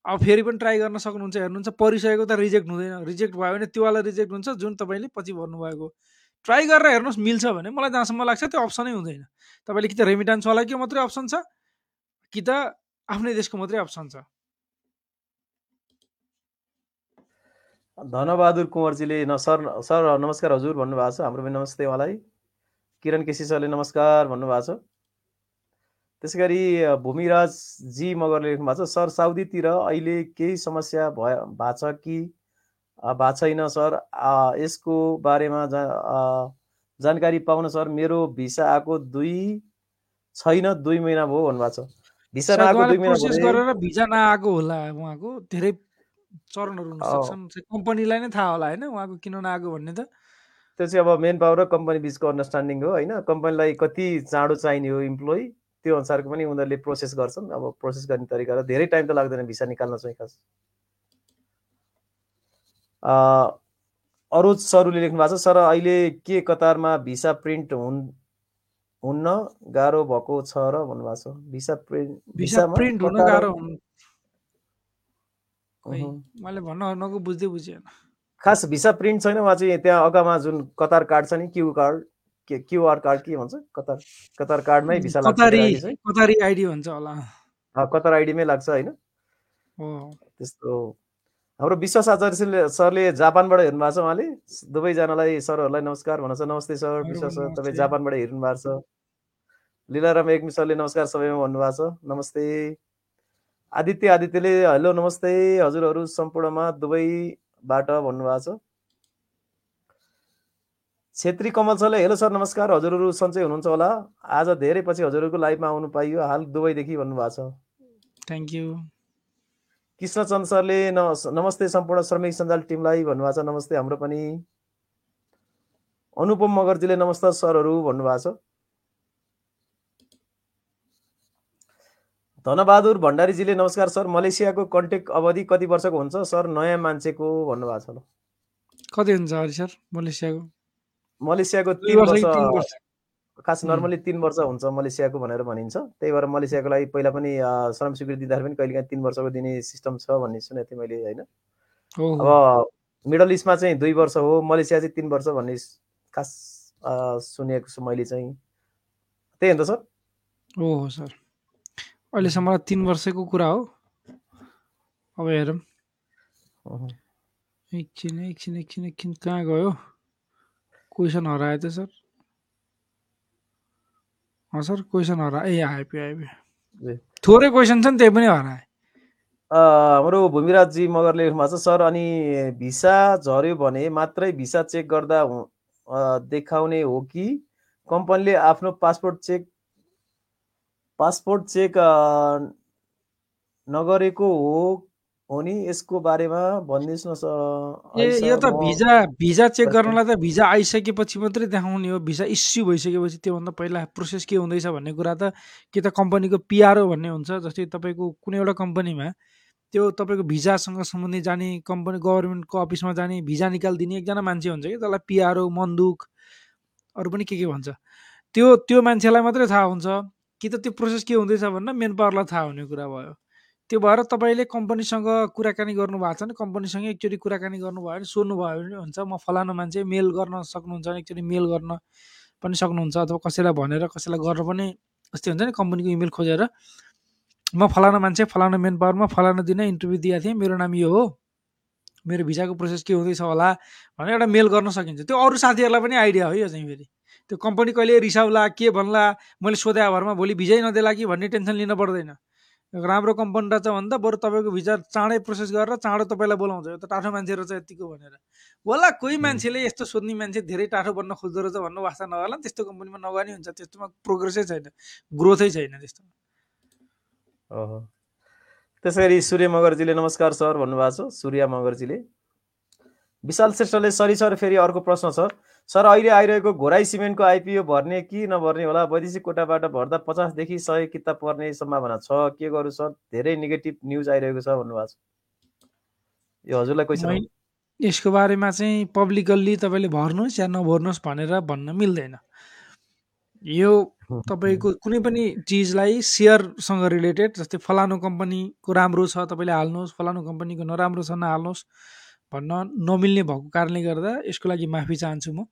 अब फेरि पनि ट्राई गर्न सक्नुहुन्छ हेर्नुहुन्छ परिसकेको त रिजेक्ट हुँदैन। रिजेक्ट भयो भने त्योवाला रिजेक्ट हुन्छ जुन तपाईँले पछि भन्नुभएको ट्राई गरेर हेर्नुहोस् मिल्छ भने। मलाई जहाँसम्म लाग्छ त्यो अप्सनै हुँदैन। तपाईँले कि त रेमिटान्सवालाकै मात्रै अप्सन छ कि त आफ्नै देशको मात्रै अप्सन छ। धनबहादुर कुँवरजीले न सर सर नमस्कार हजुर भन्नुभएको छ। हाम्रो पनि नमस्ते उहाँलाई। किरण केसी सरले नमस्कार भन्नुभएको छ। त्यसै गरी भूमिराजजी मगरले लेख्नु भएको छ सर साउदीतिर अहिले केही समस्या भयो भएको छ कि? भएको छैन सर। यसको बारेमा जा जानकारी पाउन सर मेरो भिसा आएको दुई छैन दुई महिना भयो भन्नुभएको छ। भिसा नआएको दुई महिना भिजा नआएको होला उहाँको। धेरै चरणहरू हुन सक्छन्। कम्पनीलाई नै थाहा होला होइन? उहाँको किन नआएको भन्ने त। त्यो चाहिँ अब मेन पावर र कम्पनी बिचको अन्डरस्ट्यान्डिङ हो होइन? कम्पनीलाई कति चाँडो चाहिने हो इम्प्लोइ त्यो अनुसारको पनि उनीहरूले प्रोसेस गर्छन्। अब प्रोसेस गर्ने तरिका र धेरै टाइम त लाग्दैन भिसा निकाल्न चाहिँ खास। अरोज सरले लेख्नु भएको छ सर अहिले के कतारमा भिसा प्रिन्ट हुन् हुन्न गाह्रो भएको छ र? भन्नुभएको छ। भिसा प्रिन्ट भिसा प्रिन्ट हुन गाह्रो मैले भन्न नको बुझ्दै बुझेन खास भिसा प्रिन्ट छैन उहाँ चाहिँ त्यहाँ अगामा जुन कतार कार्ड छ नि क्यु कार्ड के क्युआर कार्ड के भन्छ? कतार कतार कार्डमै भिसा लाग्छ कतारी आइडी हुन्छ होला। कतार आइडीमै लाग्छ होइन। त्यस्तो। हाम्रो विश्वास आचार्य सरले जापानबाट हेर्नु भएको छ उहाँले। दुवैजनालाई सरहरूलाई नमस्कार भन्नु छ। नमस्ते सर विश्वास सर तपाईँ जापानबाट हेर्नु भएको छ। लिलाराम एकमी सरले नमस्कार सबैमा भन्नुभएको छ। नमस्ते। आदित्य आदित्यले हेलो नमस्ते हजुरहरू सम्पूर्णमा दुबईबाट भन्नुभएको छ। छेत्री कमल सरले हेलो सर नमस्कार हजुरहरू सन्चै हुनुहुन्छ होला। आज धेरै पछि हजुरहरूको लाइभमा आउनु पाइयो। हाल दुबईदेखि भन्नुभएको छ। थ्याङ्क यू कृष्णचन्द सरले नमस्ते सम्पूर्ण श्रमिक सञ्जाल टिमलाई भन्नुभएको छ। नमस्ते हाम्रो पनि। अनुपम मगरजीले नमस्ते सरहरू भन्नुभएको छ। धनबहादुर भण्डारीजीले नमस्कार सर मलेसियाको कन्ट्याक्ट अवधि कति वर्षको हुन्छ? सर नयाँ मान्छेको भन्नुभएको छ कति हुन्छ हरि सर मलेसियाको? मलेसियाको तिन वर्ष खास नर्मली तिन वर्ष हुन्छ मलेसियाको भनेर भनिन्छ। त्यही भएर मलेसियाको लागि पहिला पनि श्रम स्वीकृति दिँदाखेरि पनि कहिले काहीँ तिन वर्षको दिने सिस्टम छ भन्ने सुनेको थिएँ मैले होइन? अब मिडल इस्टमा चाहिँ दुई वर्ष हो मलेसिया चाहिँ तिन वर्ष भन्ने खास सुनेको छु मैले चाहिँ। त्यही हो त सर? ओ सर। अहिलेसम्म तिन वर्षको कुरा हो अब हेरौँ एकछिन एकछिन एकछिन एकछिन कहाँ गयो क्वेसन हरायो त सर सर क्वेसन हरा ए आइपुग्यो आइपुग्यो थोरै क्वेसन छ नि त्यही पनि हराए हाम्रो भूमिराजजी मगरले लेख्नु भएको छ सर अनि भिसा झऱ्यो भने मात्रै भिसा चेक गर्दा देखाउने हो कि कम्पनीले आफ्नो पासपोर्ट चेक पासपोर्ट चेक नगरेको हो हो नि? यसको बारेमा भनिदिनुहोस् न ए यो त भिजा भिजा चेक गर्नलाई त भिजा आइसकेपछि मात्रै देखाउने हो। भिजा इस्यु भइसकेपछि त्योभन्दा पहिला प्रोसेस के हुँदैछ भन्ने कुरा त कि त कम्पनीको पिआरओ भन्ने हुन्छ जस्तै तपाईँको कुनै एउटा कम्पनीमा त्यो तपाईँको भिजासँग सम्बन्धित जाने कम्पनी गभर्मेन्टको अफिसमा जाने भिजा निकालिदिने एकजना मान्छे हुन्छ कि? त्यसलाई पिआरओ मन्दुक अरू पनि के के भन्छ? त्यो त्यो मान्छेलाई मात्रै थाहा हुन्छ। कि त त्यो प्रोसेस के हुँदैछ भनेर मेन पावरलाई थाहा हुने कुरा भयो। त्यो भएर तपाईँले कम्पनीसँग कुराकानी गर्नुभएको छ भने कम्पनीसँग एकचोटि कुराकानी गर्नुभयो भने सोध्नुभयो भने हुन्छ म फलानु मान्छे मेल गर्न सक्नुहुन्छ भने एकचोटि मेल गर्न पनि सक्नुहुन्छ अथवा कसैलाई भनेर कसैलाई गर्न पनि जस्तै हुन्छ नि कम्पनीको इमेल खोजेर म फलानु मान्छे फलानु मेन पावरमा फलानु दिन इन्टरभ्यू दिएको थिएँ मेरो नाम यो हो। मेरो भिजाको प्रोसेस के हुँदैछ होला भनेर एउटा मेल गर्न सकिन्छ। त्यो अरू साथीहरूलाई पनि आइडिया हो यो चाहिँ फेरि। त्यो कम्पनी कहिले रिसाउला के भन्ला मैले सोधे भरमा भोलि भिजै नदेला कि भन्ने टेन्सन लिन पर्दैन। राम्रो कम्पनी रहेछ भन्दा बरु तपाईँको भिजा चाँडै प्रोसेस गरेर चाँडो तपाईँलाई बोलाउँछ। यो त टाठो मान्छे रहेछ यतिको भनेर। होला कोही मान्छेले यस्तो सोध्ने मान्छे धेरै टाठो बन्न खोज्दो रहेछ भन्नु वास्ता नगर्ला नि त्यस्तो कम्पनीमा नगर्ने हुन्छ। त्यस्तोमा प्रोग्रेसै छैन ग्रोथै छैन त्यस्तोमा त्यसै गरी सूर्य मगरजीले नमस्कार सर भन्नुभएको छ। सूर्य मगरजीले। विशाल श्रेष्ठले सरी सर फेरि अर्को प्रश्न छ। सर अहिले आइरहेको घोराई सिमेन्टको आइपिओ भर्ने कि नभर्ने होला? वैदेशिक कोटाबाट भर्दा पचासदेखि सय किताब पर्ने सम्भावना छ। के गर्नु सर? धेरै नेगेटिभ न्युज आइरहेको छ भन्नुभएको छ। यो हजुरलाई क्वेसन यसको बारेमा चाहिँ पब्लिकल्ली तपाईँले भर्नुहोस् या नभर्नुहोस् भनेर भन्न मिल्दैन। यो तपाईँको कुनै पनि चिजलाई सेयरसँग रिलेटेड जस्तै फलानु कम्पनीको राम्रो छ तपाईँले हाल्नुहोस्। फलानु कम्पनीको नराम्रो छ नहाल्नुहोस्। भन्न नमिल्ने भएको कारणले गर्दा यसको लागि माफी चाहन्छु म।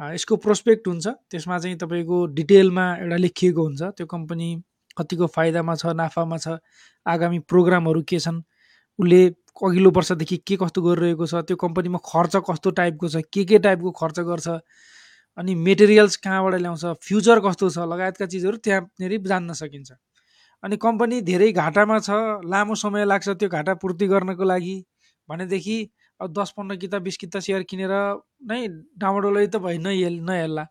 यसको प्रोस्पेक्ट हुन्छ। त्यसमा चाहिँ तपाईँको डिटेलमा एउटा लेखिएको हुन्छ। त्यो कम्पनी कतिको फाइदामा छ नाफामा छ आगामी प्रोग्रामहरू के छन् उसले अघिल्लो वर्षदेखि के कस्तो गरिरहेको छ त्यो कम्पनीमा खर्च कस्तो टाइपको छ के के टाइपको खर्च गर्छ अनि मेटेरियल्स कहाँबाट ल्याउँछ फ्युचर कस्तो छ लगायतका चिजहरू त्यहाँनिर जान्न सकिन्छ। अनि कम्पनी धेरै घाटामा छ लामो समय लाग्छ त्यो घाटा पूर्ति गर्नको लागि। भनेदेखि अब दस पन्ध्र किताब बिस किताब सेयर किनेर नै डामाडोलै त भयो नहेल नहेल्ला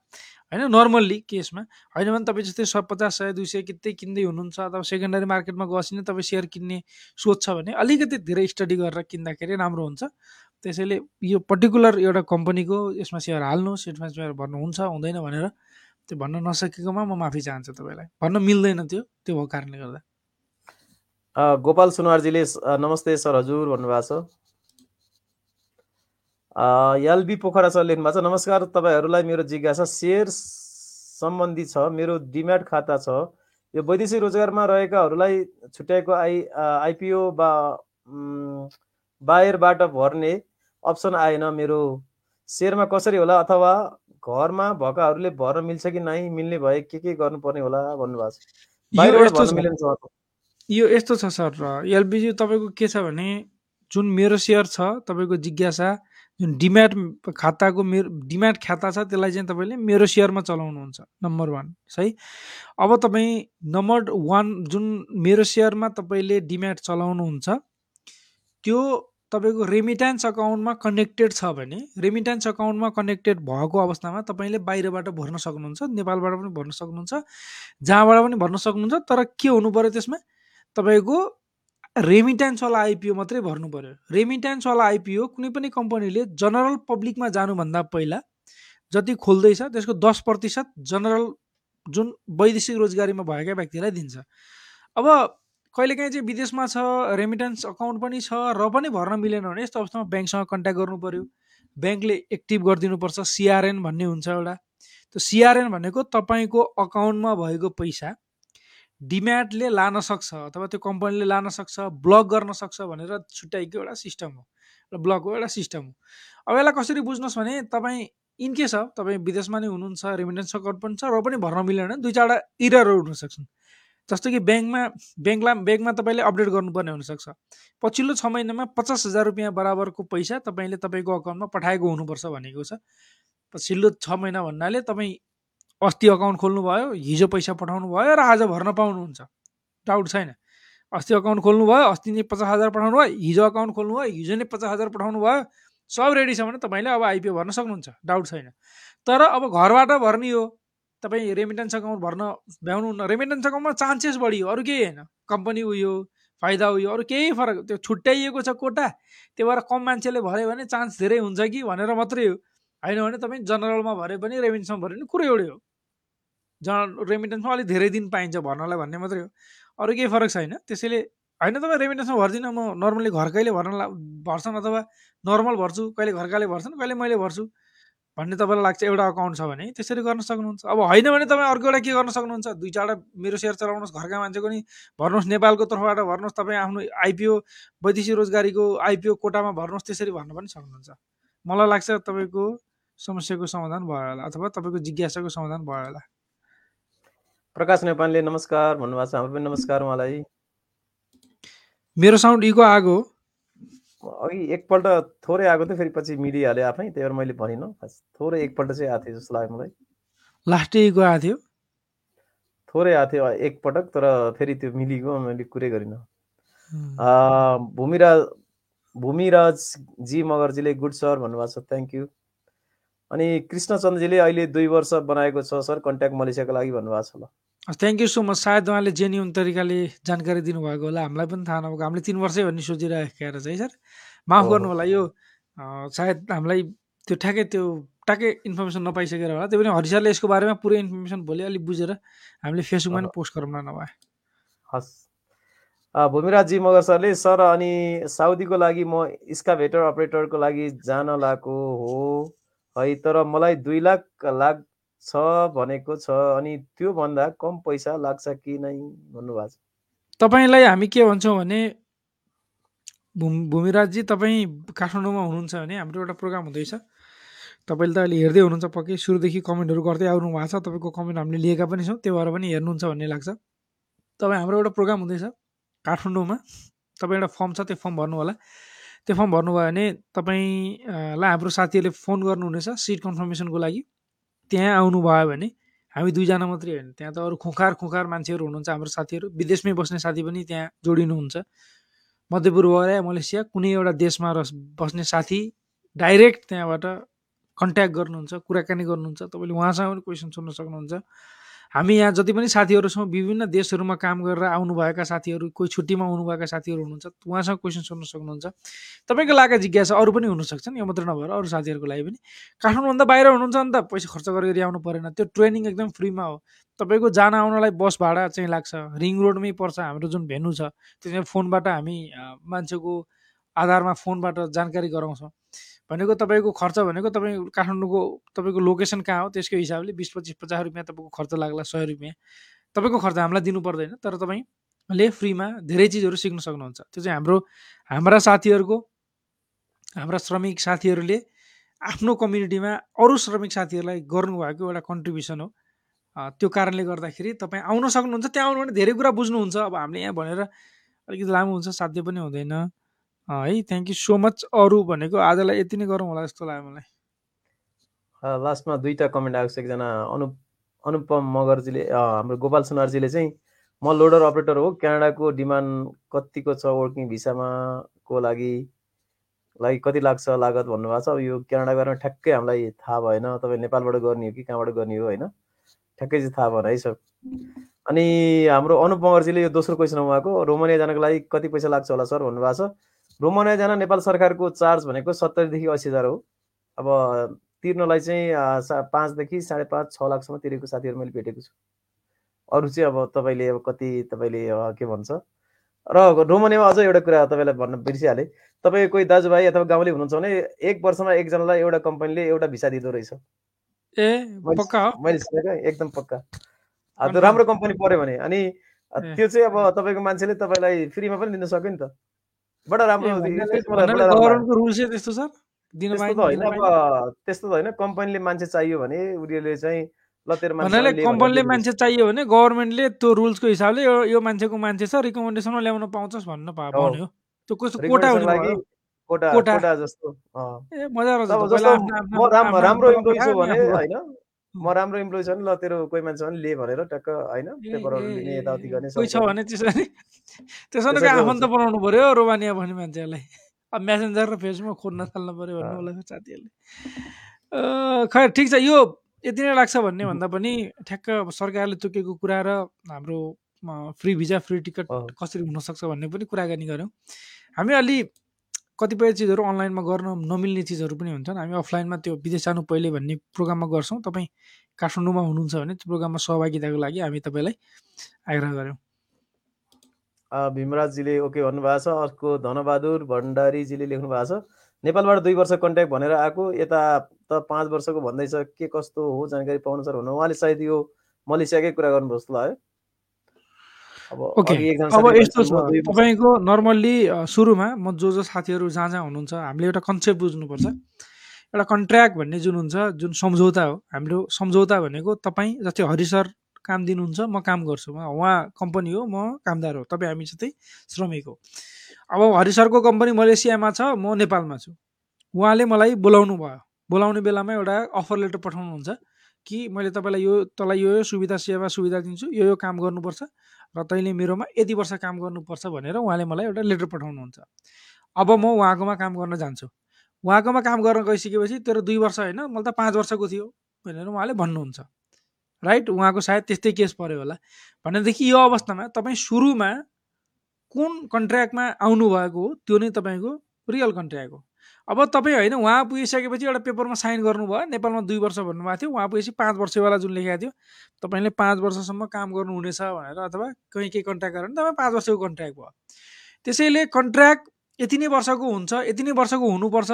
होइन नर्मल्ली केसमा। होइन भने तपाईँ जस्तै स पचास सय दुई सय कित्तै किन्दै हुनुहुन्छ अथवा सेकेन्डरी मार्केटमा गएपछि नै तपाईँ सेयर किन्ने सोच छ भने अलिकति धेरै स्टडी गरेर किन्दाखेरि राम्रो हुन्छ। त्यसैले यो पर्टिकुलर एउटा कम्पनीको यसमा सेयर हाल्नुहोस् यसमा सेयर भन्नुहुन्छ हुँदैन भनेर त्यो भन्न नसकेकोमा म माफी चाहन्छु तपाईँलाई। भन्न मिल्दैन त्यो त्यो भएको कारणले गर्दा। गोपाल सुनवारजीले नमस्ते सर हजुर भन्नुभएको छ। एलबी पोखरा सर लेख्नु भएको छ। नमस्कार तपाईँहरूलाई मेरो जिज्ञासा सेयर सम्बन्धी छ। मेरो डिम्याट खाता छ। यो वैदेशिक रोजगारमा रहेकाहरूलाई छुट्याएको आई आइपिओ बा बाहिरबाट भर्ने अप्सन आएन। मेरो सेयरमा कसरी होला अथवा घरमा भएकाहरूले भर्न मिल्छ कि नै मिल्ने भए के के गर्नुपर्ने होला भन्नुभएको छ। यो यस्तो छ। सर एलबिजी तपाईँको के छ भने जुन मेरो सेयर छ तपाईँको जिज्ञासा जुन डिम्याट खाताको मेरो डिम्याट खाता छ त्यसलाई चाहिँ तपाईँले मेरो सेयरमा चलाउनुहुन्छ नम्बर वान सही? अब तपाईँ नम्बर वान जुन मेरो सेयरमा तपाईँले डिम्याट चलाउनुहुन्छ त्यो तपाईँको रेमिट्यान्स अकाउन्टमा कनेक्टेड छ भने रेमिट्यान्स अकाउन्टमा कनेक्टेड भएको अवस्थामा तपाईँले बाहिरबाट भर्न सक्नुहुन्छ नेपालबाट पनि भर्न सक्नुहुन्छ जहाँबाट पनि भर्न सक्नुहुन्छ तर के हुनु पऱ्यो त्यसमा? तपाईँको रेमिट्यान्सवाला आइपिओ मात्रै भर्नु पऱ्यो रेमिट्यान्सवाला आइपिओ कुनै पनि कम्पनीले जनरल पब्लिकमा जानुभन्दा पहिला जति खोल्दैछ त्यसको दस प्रतिशत जनरल जुन वैदेशिक रोजगारीमा भएका व्यक्तिलाई दिन्छ। अब कहिलेकाहीँ चाहिँ विदेशमा छ रेमिट्यान्स अकाउन्ट पनि छ र पनि भर्न मिलेन भने यस्तो अवस्थामा ब्याङ्कसँग कन्ट्याक्ट गर्नु पऱ्यो ब्याङ्कले एक्टिभ गरिदिनुपर्छ सिआरएन भन्ने हुन्छ एउटा। त्यो सिआरएन भनेको तपाईँको अकाउन्टमा भएको पैसा डिम्याटले लान सक्छ अथवा त्यो कम्पनीले लान सक्छ ब्लक गर्न सक्छ भनेर छुट्याइको एउटा सिस्टम हो एउटा ब्लकको एउटा सिस्टम हो। अब यसलाई कसरी बुझ्नुहोस् भने तपाईँ इनकेस अफ तपाईँ विदेशमा नै हुनुहुन्छ रेमिटेन्स अकाउन्ट पनि छ र पनि भर्न मिलेन दुई चारवटा इररहरू हुनसक्छन्। जस्तो कि ब्याङ्कमा ब्याङ्कला ब्याङ्कमा तपाईँले अपडेट गर्नुपर्ने हुनसक्छ। पछिल्लो छ महिनामा पचास हजार रुपियाँ बराबरको पैसा तपाईँले तपाईँको अकाउन्टमा पठाएको हुनुपर्छ भनेको छ। पछिल्लो छ महिना भन्नाले तपाईँ अस्ति अकाउन्ट खोल्नुभयो हिजो पैसा पठाउनु भयो र आज भर्न पाउनुहुन्छ। डाउट छैन। अस्ति अकाउन्ट खोल्नु भयो अस्ति नै पचास हजार पठाउनु भयो हिजो अकाउन्ट खोल्नु भयो हिजो नै पचास हजार पठाउनु भयो सब रेडी छ भने तपाईँले अब आइपिओ भर्न सक्नुहुन्छ। डाउट छैन। तर अब घरबाट भर्ने हो। तपाईँ रेमिटेन्स अकाउन्ट भर्न भ्याउनुहुन्न रेमिटेन्स अकाउन्टमा चान्सेस बढी हो अरू केही होइन। कम्पनी उयो फाइदा उयो अरू केही फरक त्यो छुट्याइएको छ कोटा त्यो भएर कम मान्छेले भर्यो भने चान्स धेरै हुन्छ कि भनेर मात्रै हो। होइन भने तपाईँ जनरलमा भरे पनि रेमिटेन्समा भरे पनि कुरो एउटै हो जन रेमिटेन्समा अलिक धेरै दिन पाइन्छ भर्नलाई भन्ने मात्रै हो। अरू केही फरक छैन। त्यसैले होइन तपाईँ रेमिटेन्समा भर्दिनँ म नर्मली घर कहिले भर्न भर्छन् अथवा नर्मल भर्छु कहिले घरकाले भर्छन् कहिले मैले भर्छु भन्ने तपाईँलाई लाग्छ एउटा अकाउन्ट छ भने त्यसरी गर्न सक्नुहुन्छ। अब होइन भने तपाईँ अर्को एउटा के गर्न सक्नुहुन्छ? दुई चारवटा मेरो सेयर चलाउनुहोस् घरका मान्छेको नि भर्नुहोस् नेपालको तर्फबाट भर्नुहोस् तपाईँ आफ्नो आइपिओ वैदेशिक रोजगारीको आइपिओ कोटामा भर्नुहोस् त्यसरी भर्न पनि सक्नुहुन्छ। मलाई लाग्छ तपाईँको समस्याको समाधान भयो होला अथवा तपाईँको जिज्ञासाको समाधान भयो होला। प्रकाश नेपालले नमस्कार भन्नुभएको छ हाम्रो पनि नमस्कार उहाँलाई। मेरो साउन्ड इको आएको अघि एकपल्ट थोरै आएको थियो फेरि पछि मिडिहाल्यो आफै त्यही भएर मैले भनिनँ। थोरै एकपल्ट चाहिँ आएको थियो जस्तो लाग्यो मलाई। लास्ट इको आएको थियो। थोरै आएको थियो एकपटक तर फेरि त्यो मिलिगयो मैले कुरै गरिनँ। भूमिराज भूमिराज जी मगरजीले गुड सर भन्नुभएको छ थ्याङ्क यू अनि कृष्णचन्द्रजीले अहिले दुई वर्ष बनाएको छ सर कन्ट्याक्ट मलेसियाको लागि भन्नुभएको छ ल। थ्याङ्क यू सो मच सायद उहाँले जेन्युन तरिकाले जानकारी दिनुभएको होला। हामीलाई पनि थाहा नभएको। हामीले तिन वर्षै भन्ने सोचिरहेको रहेछ है सर। माफ। गर्नु होला यो सायद हामीलाई त्यो ठ्याक्कै त्यो ट्याक्कै इन्फर्मेसन नपाइसकेर होला। त्यो पनि हरिसरले यसको बारेमा पुरै इन्फर्मेसन भोलि अलिक बुझेर हामीले फेसबुकमा पनि पोस्ट गरौँ न नभए। हस्। भूमिराज मगर सरले सर अनि साउदीको लागि म स्काभेटर अपरेटरको लागि जान लागेको हो। है तर मलाई दुई लाख लाग्छ भनेको छ अनि त्योभन्दा कम पैसा लाग्छ कि नै भन्नुभएको छ? तपाईँलाई हामी के भन्छौँ भने भूमि भूमिराजजी तपाईँ काठमाडौँमा हुनुहुन्छ भने हाम्रो एउटा प्रोग्राम हुँदैछ। तपाईँले त अहिले हेर्दै हुनुहुन्छ पक्कै सुरुदेखि कमेन्टहरू गर्दै आउनु भएको छ। तपाईँको कमेन्ट हामीले लिएका पनि छौँ त्यो भएर पनि हेर्नुहुन्छ भन्ने लाग्छ। तपाईँ हाम्रो एउटा प्रोग्राम हुँदैछ काठमाडौँमा। तपाईँ एउटा फर्म छ त्यो फर्म भर्नु होला। त्यो फर्म भर्नुभयो भने तपाईँलाई हाम्रो साथीहरूले फोन गर्नुहुनेछ सिट कन्फर्मेसनको लागि। त्यहाँ आउनुभयो भने हामी दुईजना मात्रै होइन। त्यहाँ त अरू खुखार खुखार मान्छेहरू हुनुहुन्छ हाम्रो साथीहरू। विदेशमै बस्ने साथी पनि त्यहाँ जोडिनुहुन्छ। मध्यपूर्व या मलेसिया कुनै एउटा देशमा रस बस्ने साथी डाइरेक्ट त्यहाँबाट कन्ट्याक्ट गर्नुहुन्छ कुराकानी गर्नुहुन्छ। तपाईँले उहाँसँग पनि क्वेसन सोध्न सक्नुहुन्छ। हामी यहाँ जति पनि साथीहरू छौँ विभिन्न देशहरूमा काम गरेर आउनुभएका साथीहरू कोही छुट्टीमा आउनुभएका साथीहरू हुनुहुन्छ उहाँसँग क्वेसन सोध्न सक्नुहुन्छ। तपाईँको लागेको जिज्ञासा अरू पनि हुनसक्छन् यो मात्र नभएर अरू साथीहरूको लागि पनि। काठमाडौँभन्दा बाहिर हुनुहुन्छ भने त पैसा खर्च गरेर आउनु परेन। त्यो ट्रेनिङ एकदम फ्रीमा हो। तपाईँको जान आउनलाई बस भाडा चाहिँ लाग्छ। रिङ रोडमै पर्छ हाम्रो जुन भेन्यू छ त्यसमा फोनबाट हामी मान्छेको आधारमा फोनबाट जानकारी गराउँछौँ। भनेको तपाईँको खर्च भनेको तपाईँ काठमाडौँको तपाईँको लोकेसन कहाँ हो? त्यसको हिसाबले बिस पच्चिस पचास रुपियाँ तपाईँको खर्च लाग्ला सय रुपियाँ। तपाईँको खर्च हामीलाई दिनु पर्दैन तर तपाईँले फ्रीमा धेरै चिजहरू सिक्न सक्नुहुन्छ। त्यो चाहिँ हाम्रो हाम्रा साथीहरूको हाम्रा श्रमिक साथीहरूले आफ्नो कम्युनिटीमा अरू श्रमिक साथीहरूलाई गर्नुभएको एउटा कन्ट्रिब्युसन हो। त्यो कारणले गर्दाखेरि तपाईँ आउन सक्नुहुन्छ। त्यहाँ आउनु भने धेरै कुरा बुझ्नुहुन्छ। अब हामीले यहाँ भनेर अलिकति लामो हुन्छ साध्य पनि हुँदैन। है थ्याङ्क यू सो मच अरू भनेको आजलाई यति नै गरौँ होला जस्तो लाग्यो मलाई। लास्टमा दुईवटा कमेन्ट आएको छ एकजना अनु अनुपम मगरजीले हाम्रो गोपाल सुनारजीले चाहिँ म लोडर अपरेटर हो क्यानाडाको डिमान्ड कतिको छ वर्किङ भिसामा को लागि लागि कति लाग्छ लागत भन्नुभएको छ। यो क्यानाडा बारेमा ठ्याक्कै हामीलाई थाहा भएन तपाईँ नेपालबाट गर्ने हो कि कहाँबाट गर्ने हो होइन? ठ्याक्कै चाहिँ थाहा भएन है सर। अनि हाम्रो अनुप मगरजीले यो दोस्रो क्वेसन उहाँको रोमानिया जानको लागि कति पैसा लाग्छ होला सर भन्नुभएको छ। रोमानिया जान नेपाल सरकारको चार्ज भनेको सत्तरीदेखि असी हजार हो। अब तिर्नलाई चाहिँ पाँचदेखि साढे पाँच छ लाखसम्म तिरेको साथीहरू मैले भेटेको छु। अरू चाहिँ अब तपाईँले अब कति तपाईँले के भन्छ? र रोमानियामा अझ एउटा कुरा तपाईँलाई भन्न बिर्सिहालेँ। तपाईँ कोही दाजुभाइ अथवा गाउँले हुनुहुन्छ भने एक वर्षमा एकजनालाई एउटा कम्पनीले एउटा भिसा दिँदो रहेछ। ए पक्का हो? मैले सुनेको एकदम पक्का? राम्रो कम्पनी पऱ्यो भने अनि। त्यो चाहिँ अब तपाईँको मान्छेले तपाईँलाई फ्रीमा पनि दिन सक्यो नि त। बडा राम्रो। गभर्मेन्टको रुल चाहिँ त्यस्तो सर दिन त्यस्तो त होइन अब त्यस्तो त होइन कम्पनीले मान्छे चाहियो भने उनीहरूले चाहिँ भन्नाले कम्पनीले मान्छे चाहियो भने गभर्मेन्टले त्यो रुल्सको हिसाबले यो यो मान्छेको मान्छे छ रिकमेन्डेसनमा ल्याउन पाउँछस् भन्न पा हो। भन्यो त्यो कस्तो कोटा हुने भयो कोटा कोटा। जस्तो। ए मजा म राम्रो इम्प्लोइ छु भने होइन म राम्रो इम्प्लोइ छ भने ल तेरो कोही मान्छे छ भने ले भनेर टक्क होइन पेपरहरू लिने यताउति गर्ने कोही छ भने त्यसो भने त्यसो भने आफन्त। बनाउनु पर्यो रोमानिया भन्ने मान्छेहरूलाई अब मेसेन्जर र फेसबुकमा खोज्न थाल्नु पर्यो भन्नु। होला साथीहरूले। खैर ठिक छ। यो यति नै लाग्छ भन्ने भन्दा पनि ठ्याक्क अब सरकारले तोकेको कुरा र हाम्रो फ्री भिजा फ्री टिकट। कसरी हुनसक्छ भन्ने पनि कुराकानी गऱ्यौँ। हामी अलि कतिपय चिजहरू अनलाइनमा गर्न नमिल्ने चिजहरू पनि हुन्छन्। हामी अफलाइनमा त्यो विदेश जानु पहिले भन्ने प्रोग्राममा गर्छौँ। तपाईँ काठमाडौँमा हुनुहुन्छ भने त्यो प्रोग्राममा सहभागिताको लागि हामी तपाईँलाई आग्रह गऱ्यौँ। भीमराजजीले ओके भन्नुभएको छ। अर्को धनबहादुर भण्डारीजीले लेख्नु भएको छ। नेपालबाट दुई वर्ष कन्ट्याक्ट भनेर आएको। यता त पाँच वर्षको भन्दैछ। के कस्तो हो जानकारी पाउनु सर भन्नु उहाँले सायद यो मलेसियाकै कुरा गर्नुभयो जस्तो लाग्यो अब ओके। अब यस्तो छ। तपाईँको नर्मल्ली सुरुमा म जो जो साथीहरू जहाँ जहाँ हुनुहुन्छ हामीले एउटा कन्सेप्ट बुझ्नुपर्छ। एउटा कन्ट्र्याक्ट भन्ने जुन हुन्छ जुन सम्झौता हो हाम्रो सम्झौता भनेको तपाईँ जस्तै हरि सर काम दिनुहुन्छ म काम गर्छु। उहाँ कम्पनी हो म कामदार हो तपाईँ हामी जस्तै श्रमिक हो। अब हरि सरको कम्पनी मलेसियामा छ म नेपालमा छु। उहाँले मलाई बोलाउनु भयो। बोलाउने बेलामा एउटा अफर लेटर पठाउनुहुन्छ कि मैले तपाईँलाई यो तँलाई यो यो सुविधा सेवा सुविधा दिन्छु यो यो काम गर्नुपर्छ र तैँले मेरोमा यति वर्ष काम गर्नुपर्छ भनेर उहाँले मलाई एउटा लेटर पठाउनुहुन्छ। अब म उहाँकोमा काम गर्न जान्छु। उहाँकोमा काम गर्न गइसकेपछि तेरो दुई वर्ष होइन मैले त पाँच वर्षको थियो भनेर उहाँले भन्नुहुन्छ। राइट उहाँको सायद त्यस्तै केस पऱ्यो होला। भनेदेखि यो अवस्थामा तपाईँ सुरुमा कुन कन्ट्र्याक्टमा आउनुभएको हो त्यो नै तपाईँको रियल कन्ट्र्याक्ट हो। अब तपाईँ होइन उहाँ पुगिसकेपछि एउटा पेपरमा साइन गर्नुभयो नेपालमा दुई वर्ष भन्नुभएको थियो उहाँ पुगेपछि पाँच वर्षवाला जुन लेखेको थियो तपाईँले पाँच वर्षसम्म काम गर्नुहुनेछ भनेर अथवा कहीँ केही कन्ट्र्याक्ट गरेर तपाईँ पाँच वर्षको कन्ट्र्याक्ट भयो। त्यसैले कन्ट्र्याक्ट यति नै वर्षको हुन्छ यति नै वर्षको हुनुपर्छ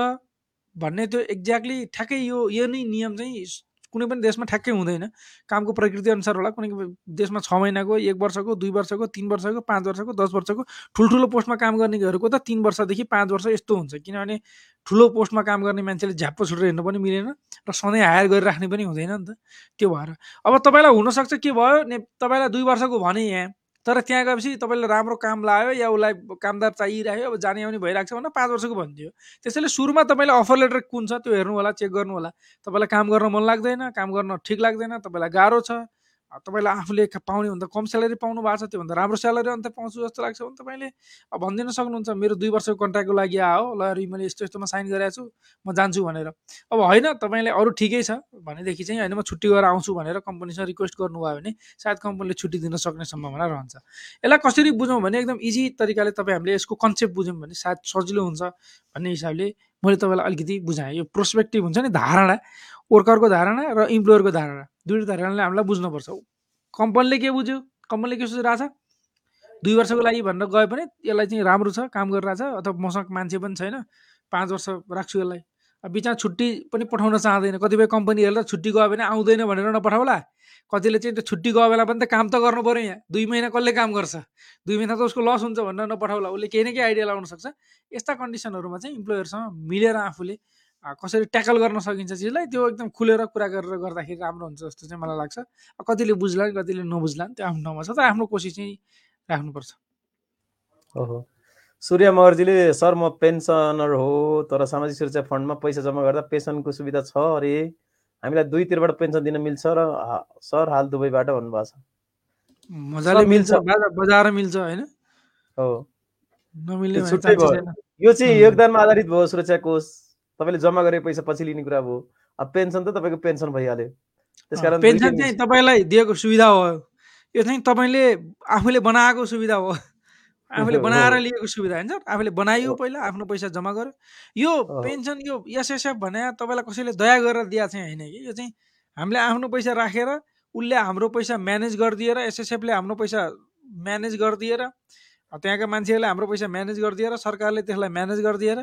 भन्ने त्यो एक्ज्याक्टली ठ्याक्कै यो यो नै नियम चाहिँ कुनै पनि देशमा ठ्याक्कै हुँदैन। कामको प्रकृति अनुसार होला कुनै देशमा छ महिनाको एक वर्षको दुई वर्षको तिन वर्षको पाँच वर्षको दस वर्षको ठुल्ठुलो पोस्टमा काम गर्नेहरूको त तिन वर्षदेखि पाँच वर्ष यस्तो हुन्छ। किनभने ठुलो पोस्टमा काम गर्ने मान्छेले झ्याप्पो छुटेर हिँड्नु पनि मिलेन र सधैँ हायर गरिराख्ने पनि हुँदैन नि त। त्यो भएर। अब तपाईँलाई हुनसक्छ के भयो? ने तपाईँलाई दुई वर्षको भने यहाँ। तर त्यहाँ गएपछि तपाईँले राम्रो काम लाग्यो या उसलाई कामदार चाहिरहेको अब जाने आउने भइरहेको छ भने पाँच वर्षको भनिदियो त्यसैले सुरुमा तपाईँले अफर लेटर कुन छ त्यो हेर्नु होला चेक गर्नु होला तपाईँलाई काम गर्न मन लाग्दैन काम गर्न ठिक लाग्दैन तपाईँलाई गाह्रो छ। तपाईँलाई आफूले पाउने भन्दा कम स्यालेरी पाउनु भएको छ त्योभन्दा राम्रो स्यालेरी अन्त पाउँछु जस्तो लाग्छ भने तपाईँले अब भनिदिन सक्नुहुन्छ मेरो दुई वर्षको कन्ट्र्याक्टको लागि आयो ल मैले यस्तो यस्तोमा साइन गरेको छु म जान्छु भनेर। अब होइन तपाईँले अरू ठिकै छ भनेदेखि चाहिँ होइन म छुट्टी गरेर आउँछु भनेर कम्पनीसँग रिक्वेस्ट गर्नुभयो भने सायद कम्पनीले छुट्टी दिन सक्ने सम्भावना रहन्छ। यसलाई कसरी बुझौँ भने एकदम इजी तरिकाले तपाईँ हामीले यसको कन्सेप्ट बुझ्यौँ भने सायद सजिलो हुन्छ भन्ने हिसाबले मैले तपाईँलाई अलिकति बुझाएँ। यो प्रोस्पेक्टिभ हुन्छ नि धारणा। वर्करको धारणा र इम्प्लोयरको धारणा। दुइटै धारणाले हामीलाई बुझ्नुपर्छ। कम्पनीले के बुझ्यो? कम्पनीले के सोचिरहेछ दुई वर्षको लागि भनेर गए पनि यसलाई चाहिँ राम्रो छ काम गरिरहेछ अथवा मसँग मान्छे पनि छैन पाँच वर्ष राख्छु यसलाई। अब बिचमा छुट्टी पनि पठाउन चाहँदैन। कतिपय कम्पनीहरूलाई छुट्टी गयो भने आउँदैन भनेर नपठाउला। कतिले चाहिँ त्यो छुट्टी गयो बेला पनि त काम त गर्नु पऱ्यो यहाँ। दुई महिना कसले काम गर्छ? दुई महिना त उसको लस हुन्छ भनेर नपठाउला। उसले केही न केही आइडिया लगाउन सक्छ। यस्ता कन्डिसनहरूमा चाहिँ इम्प्लोयरसँग मिलेर आफूले कसरी ट्याकल गर्न सकिन्छ चिजलाई त्यो एकदम खुलेर कुरा गरेर गर्दाखेरि राम्रो हुन्छ जस्तो चाहिँ मलाई लाग्छ। कतिले बुझ्ला कतिले नबुझ्ला त्यो आफ्नो ठाउँमा छ तर आफ्नो कोसिस चाहिँ राख्नुपर्छ। ओहो। सूर्य मगरजीले सर म पेन्सनर हो तर सामाजिक सुरक्षा फन्डमा पैसा जम्मा गर्दा पेन्सनको सुविधा छ अरे। हामीलाई दुईतिरबाट पेन्सन दिन मिल्छ र सर हाल दुबईबाट भन्नुभएको छ। मजाले मिल्छ। बजाएर मिल्छ होइन? हो। नमिल्ने यो चाहिँ योगदानमा आधारित भयो सुरक्षा कोष। तपाईँले जम्मा गरेको पैसा पछि लिने कुरा भयो अब पेन्सन त तपाईँको पेन्सन भइहाल्यो। त्यसकारण पेन्सन चाहिँ तपाईँलाई दिएको सुविधा हो। यो चाहिँ तपाईँले आफूले बनाएको सुविधा हो। आफूले बनाएर लिएको सुविधा होइन? सर आफूले बनाइयो पहिला आफ्नो पैसा जम्मा गर्यो। यो पेन्सन यो एसएसएफ भने तपाईँलाई कसैले दया गरेर दिएको चाहिँ होइन कि? यो चाहिँ हामीले आफ्नो पैसा राखेर उसले हाम्रो पैसा म्यानेज गरिदिएर एसएसएफले हाम्रो पैसा म्यानेज गरिदिएर त्यहाँका मान्छेहरूले हाम्रो पैसा म्यानेज गरिदिएर सरकारले त्यसलाई म्यानेज गरिदिएर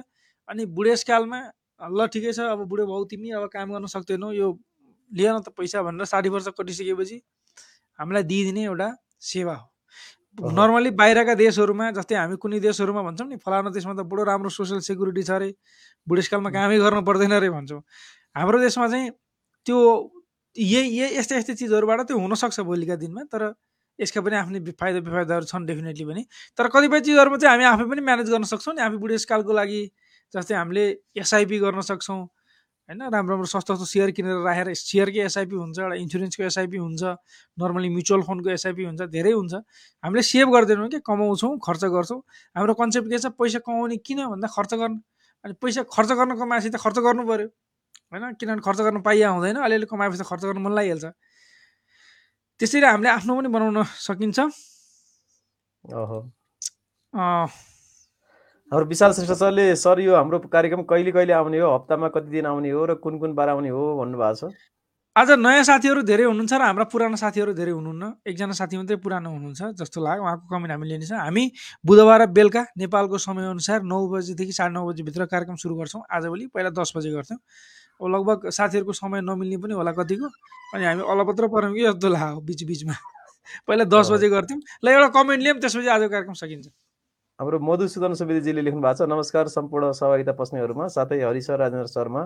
अनि बुढेसकालमा ल ठिकै छ अब बुढो भाउ तिमी अब काम गर्न सक्दैनौ यो लिएन त पैसा भनेर साठी वर्ष कटिसकेपछि हामीलाई दिइदिने एउटा सेवा हो। नर्मली बाहिरका देशहरूमा जस्तै हामी कुनै देशहरूमा भन्छौँ नि फलाना देशमा त बडो राम्रो सोसियल सेक्युरिटी छ अरे बुढेसकालमा कामै गर्नु पर्दैन अरे भन्छौँ। हाम्रो देशमा चाहिँ त्यो यही यही यस्तै यस्तै चिजहरूबाट त्यो हुनसक्छ भोलिका दिनमा तर यसका पनि आफ्नै फाइदा बेफाइदाहरू छन् डेफिनेटली पनि। तर कतिपय चिजहरूमा चाहिँ हामी आफै पनि म्यानेज गर्न सक्छौँ नि आफै बुढेसकालको लागि जस्तै हामीले एसआइपी गर्न सक्छौँ होइन? राम्रो राम्रो सस्तो सस्तो सेयर किनेर राखेर सेयरकै एसआइपी हुन्छ एउटा इन्सुरेन्सको एसआइपी हुन्छ नर्मली म्युचुअल फन्डको एसआइपी हुन्छ धेरै हुन्छ। हामीले सेभ गरिदिनु कि? कमाउँछौँ खर्च गर्छौँ। हाम्रो कन्सेप्ट के छ? पैसा कमाउने किन भन्दा खर्च गर्नु अनि पैसा खर्च गर्न कमाएपछि त खर्च गर्नु पऱ्यो होइन? किनभने खर्च गर्न पाइया हुँदैन अलिअलि कमाएपछि त खर्च गर्नु मन लागिहाल्छ। त्यसरी हामीले आफ्नो पनि बनाउन सकिन्छ। हाम्रो विशाल श्रेष्ठ सरले सर यो हाम्रो कार्यक्रम कहिले कहिले आउने हो? हप्तामा कति दिन आउने हो र कुन कुन बार आउने हो? भन्नुभएको छ। आज नयाँ साथीहरू धेरै हुनुहुन्छ र हाम्रा पुरानो साथीहरू धेरै हुनुहुन्न। एकजना साथी मात्रै पुरानो हुनुहुन्छ जस्तो लाग्यो। उहाँको कमेन्ट हामी लिनेछ हामी बुधबार बेलुका नेपालको समयअनुसार नौ बजीदेखि साढे नौ बजीभित्र कार्यक्रम सुरु गर्छौँ। आजभोलि पहिला दस बजे गर्थ्यौँ। अब लगभग साथीहरूको समय नमिल्ने पनि होला कतिको। अनि हामी अलपत्र पऱ्यौँ कि जस्तो लाग्यो बिच बिचमा पहिला दस बजे गर्थ्यौँ। ल एउटा कमेन्ट लियौँ। त्यसपछि आजको कार्यक्रम सकिन्छ। हाम्रो मधुसूदन सुवेदीजीले लेख्नु भएको छ नमस्कार सम्पूर्ण सहभागिता पस्नेहरूमा साथै Hari sir Rajendra Sharma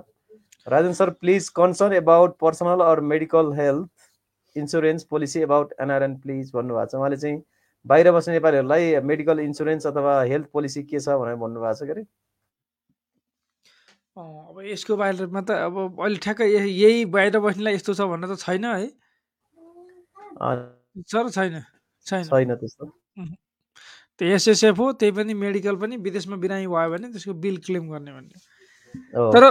Rajendra sir please concern about personal or medical health insurance policy about NRN please भन्नुभएको छ। उहाँले चाहिँ बाहिर बस्ने नेपालीहरूलाई मेडिकल इन्सुरेन्स अथवा हेल्थ पोलिसी के छ भनेर भन्नुभएको छ के अब यसको बारेमा त अब अहिले ठ्याक्कै यही बाहिर बस्नेलाई यस्तो छ भन्ने त छैन है। सर छैन छैन। छैन त्यस्तो। त्यो एसएसएफ हो त्यही पनि मेडिकल पनि विदेशमा बिरामी भयो भने त्यसको बिल क्लेम गर्ने भन्ने। तर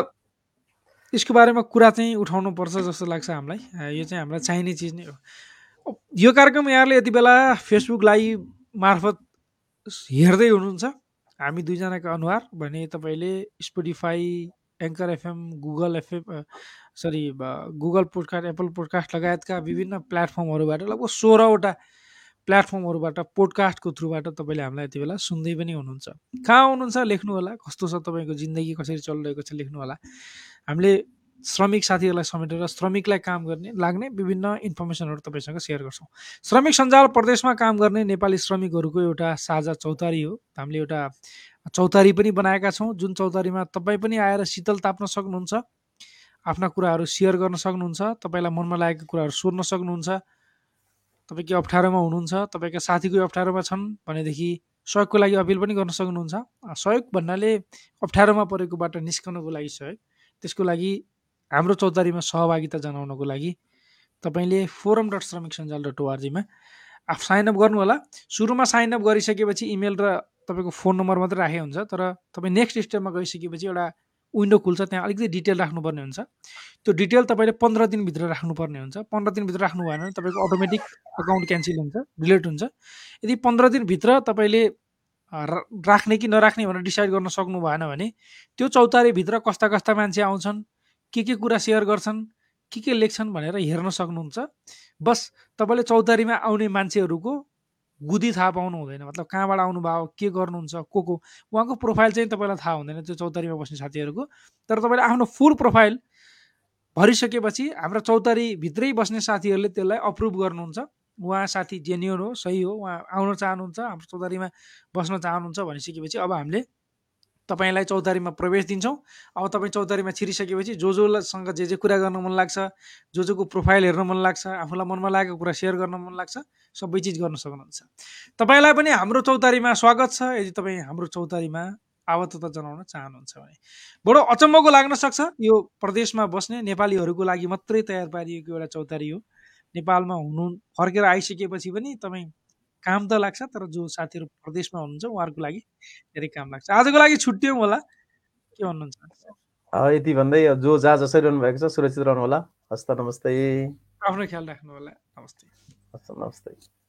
यसको बारेमा कुरा चाहिँ उठाउनु पर्छ जस्तो लाग्छ हामीलाई। यो चाहिँ हामीलाई चाहिने चिज नै हो। यो कार्यक्रम यहाँले यति बेला फेसबुक लाइभ मार्फत हेर्दै हुनुहुन्छ। हामी दुईजनाको अनुहार भने तपाईँले Spotify anchor FM Google FM sorry Google podcast Apple podcast लगायतका विभिन्न प्लेटफर्महरूबाट लगभग सोह्रवटा प्लेटफर्महरूबाट पोडकास्टको थ्रुबाट तपाईँले हामीलाई यति बेला सुन्दै पनि हुनुहुन्छ। कहाँ हुनुहुन्छ लेख्नु होला? कस्तो छ तपाईँको जिन्दगी? कसरी चलिरहेको छ लेख्नु होला? हामीले श्रमिक साथीहरूलाई समेटेर श्रमिकलाई काम गर्ने लाग्ने विभिन्न इन्फर्मेसनहरू तपाईँसँग सेयर गर्छौँ। श्रमिक सञ्जाल प्रदेशमा काम गर्ने नेपाली श्रमिकहरूको एउटा साझा चौतारी हो। हामीले एउटा चौतारी पनि बनाएका छौँ। जुन चौतारीमा तपाईँ पनि आएर शीतल ताप्न सक्नुहुन्छ आफ्ना कुराहरू सेयर गर्न सक्नुहुन्छ तपाईँलाई मनमा लागेको कुराहरू सोध्न सक्नुहुन्छ। तपाईँ के अप्ठ्यारोमा हुनुहुन्छ तपाईँका साथीको अप्ठ्यारोमा छन् भनेदेखि सहयोगको लागि अपिल पनि गर्न सक्नुहुन्छ। सहयोग भन्नाले अप्ठ्यारोमा परेकोबाट निस्कनको लागि सहयोग त्यसको लागि हाम्रो चौतारीमा सहभागिता जनाउनको लागि तपाईँले फोरम डट श्रमिक सञ्जाल डट ओआरजीमा आफ साइनअप गर्नु होला सुरुमा साइनअप गरिसकेपछि इमेल र तपाईँको फोन नम्बर मात्रै राखेको हुन्छ तर तपाईँ नेक्स्ट स्टेपमा गइसकेपछि एउटा विन्डो खुल्छ त्यहाँ अलिकति डिटेल राख्नुपर्ने हुन्छ। त्यो डिटेल तपाईँले पन्ध्र दिनभित्र राख्नुपर्ने हुन्छ। पन्ध्र दिनभित्र राख्नु भएन भने तपाईँको अटोमेटिक अकाउन्ट क्यान्सल हुन्छ डिलिट हुन्छ। यदि पन्ध्र दिनभित्र तपाईँले राख्ने कि नराख्ने भनेर डिसाइड गर्न सक्नु भएन भने त्यो चौतारीभित्र कस्ता कस्ता मान्छे आउँछन् के के कुरा सेयर गर्छन् के के लेख्छन् भनेर हेर्न सक्नुहुन्छ। बस तपाईँले चौतारीमा आउने मान्छेहरूको गुदी थाहा पाउनु हुँदैन। मतलब कहाँबाट आउनुभयो के गर्नुहुन्छ को को? उहाँको प्रोफाइल चाहिँ तपाईँलाई थाहा हुँदैन त्यो चौतारीमा बस्ने साथीहरूको। तर तपाईँले आफ्नो फुल प्रोफाइल भरिसकेपछि हाम्रो चौतारीभित्रै बस्ने साथीहरूले त्यसलाई अप्रुभ गर्नुहुन्छ। उहाँ साथी जेन्युन हो सही हो उहाँ आउन चाहनुहुन्छ हाम्रो चौतारीमा बस्न चाहनुहुन्छ भनिसकेपछि अब हामीले तपाईँलाई चौतारीमा प्रवेश दिन्छौँ। अब तपाईँ चौतारीमा छिरिसकेपछि जो जोसँग जे जे कुरा गर्न मन लाग्छ जो जोको प्रोफाइल हेर्न मन लाग्छ आफूलाई मनमा लागेको कुरा सेयर गर्न मन लाग्छ सबै चिज गर्न सक्नुहुन्छ। तपाईँलाई पनि हाम्रो चौतारीमा स्वागत छ। यदि तपाईँ हाम्रो चौतारीमा आवद्धता जनाउन चाहनुहुन्छ भने। बडो अचम्मको लाग्न सक्छ। यो प्रदेशमा बस्ने नेपालीहरूको लागि मात्रै तयार पारिएको एउटा चौतारी हो। नेपालमा हुनु फर्केर आइसकेपछि पनि तपाईँ काम त लाग्छ तर जो साथीहरू प्रदेशमा हुनुहुन्छ उहाँहरूको लागि धेरै काम लाग्छ। आजको लागि छुट्टियौँ होला। के भन्नुहुन्छ? यति भन्दै जो जहाँ जसरी रहनु भएको छ सुरक्षित रहनु होला हस्त नमस्ते। आफ्नो ख्याल राख्नु होला। नमस्ते। हस्त नमस्ते।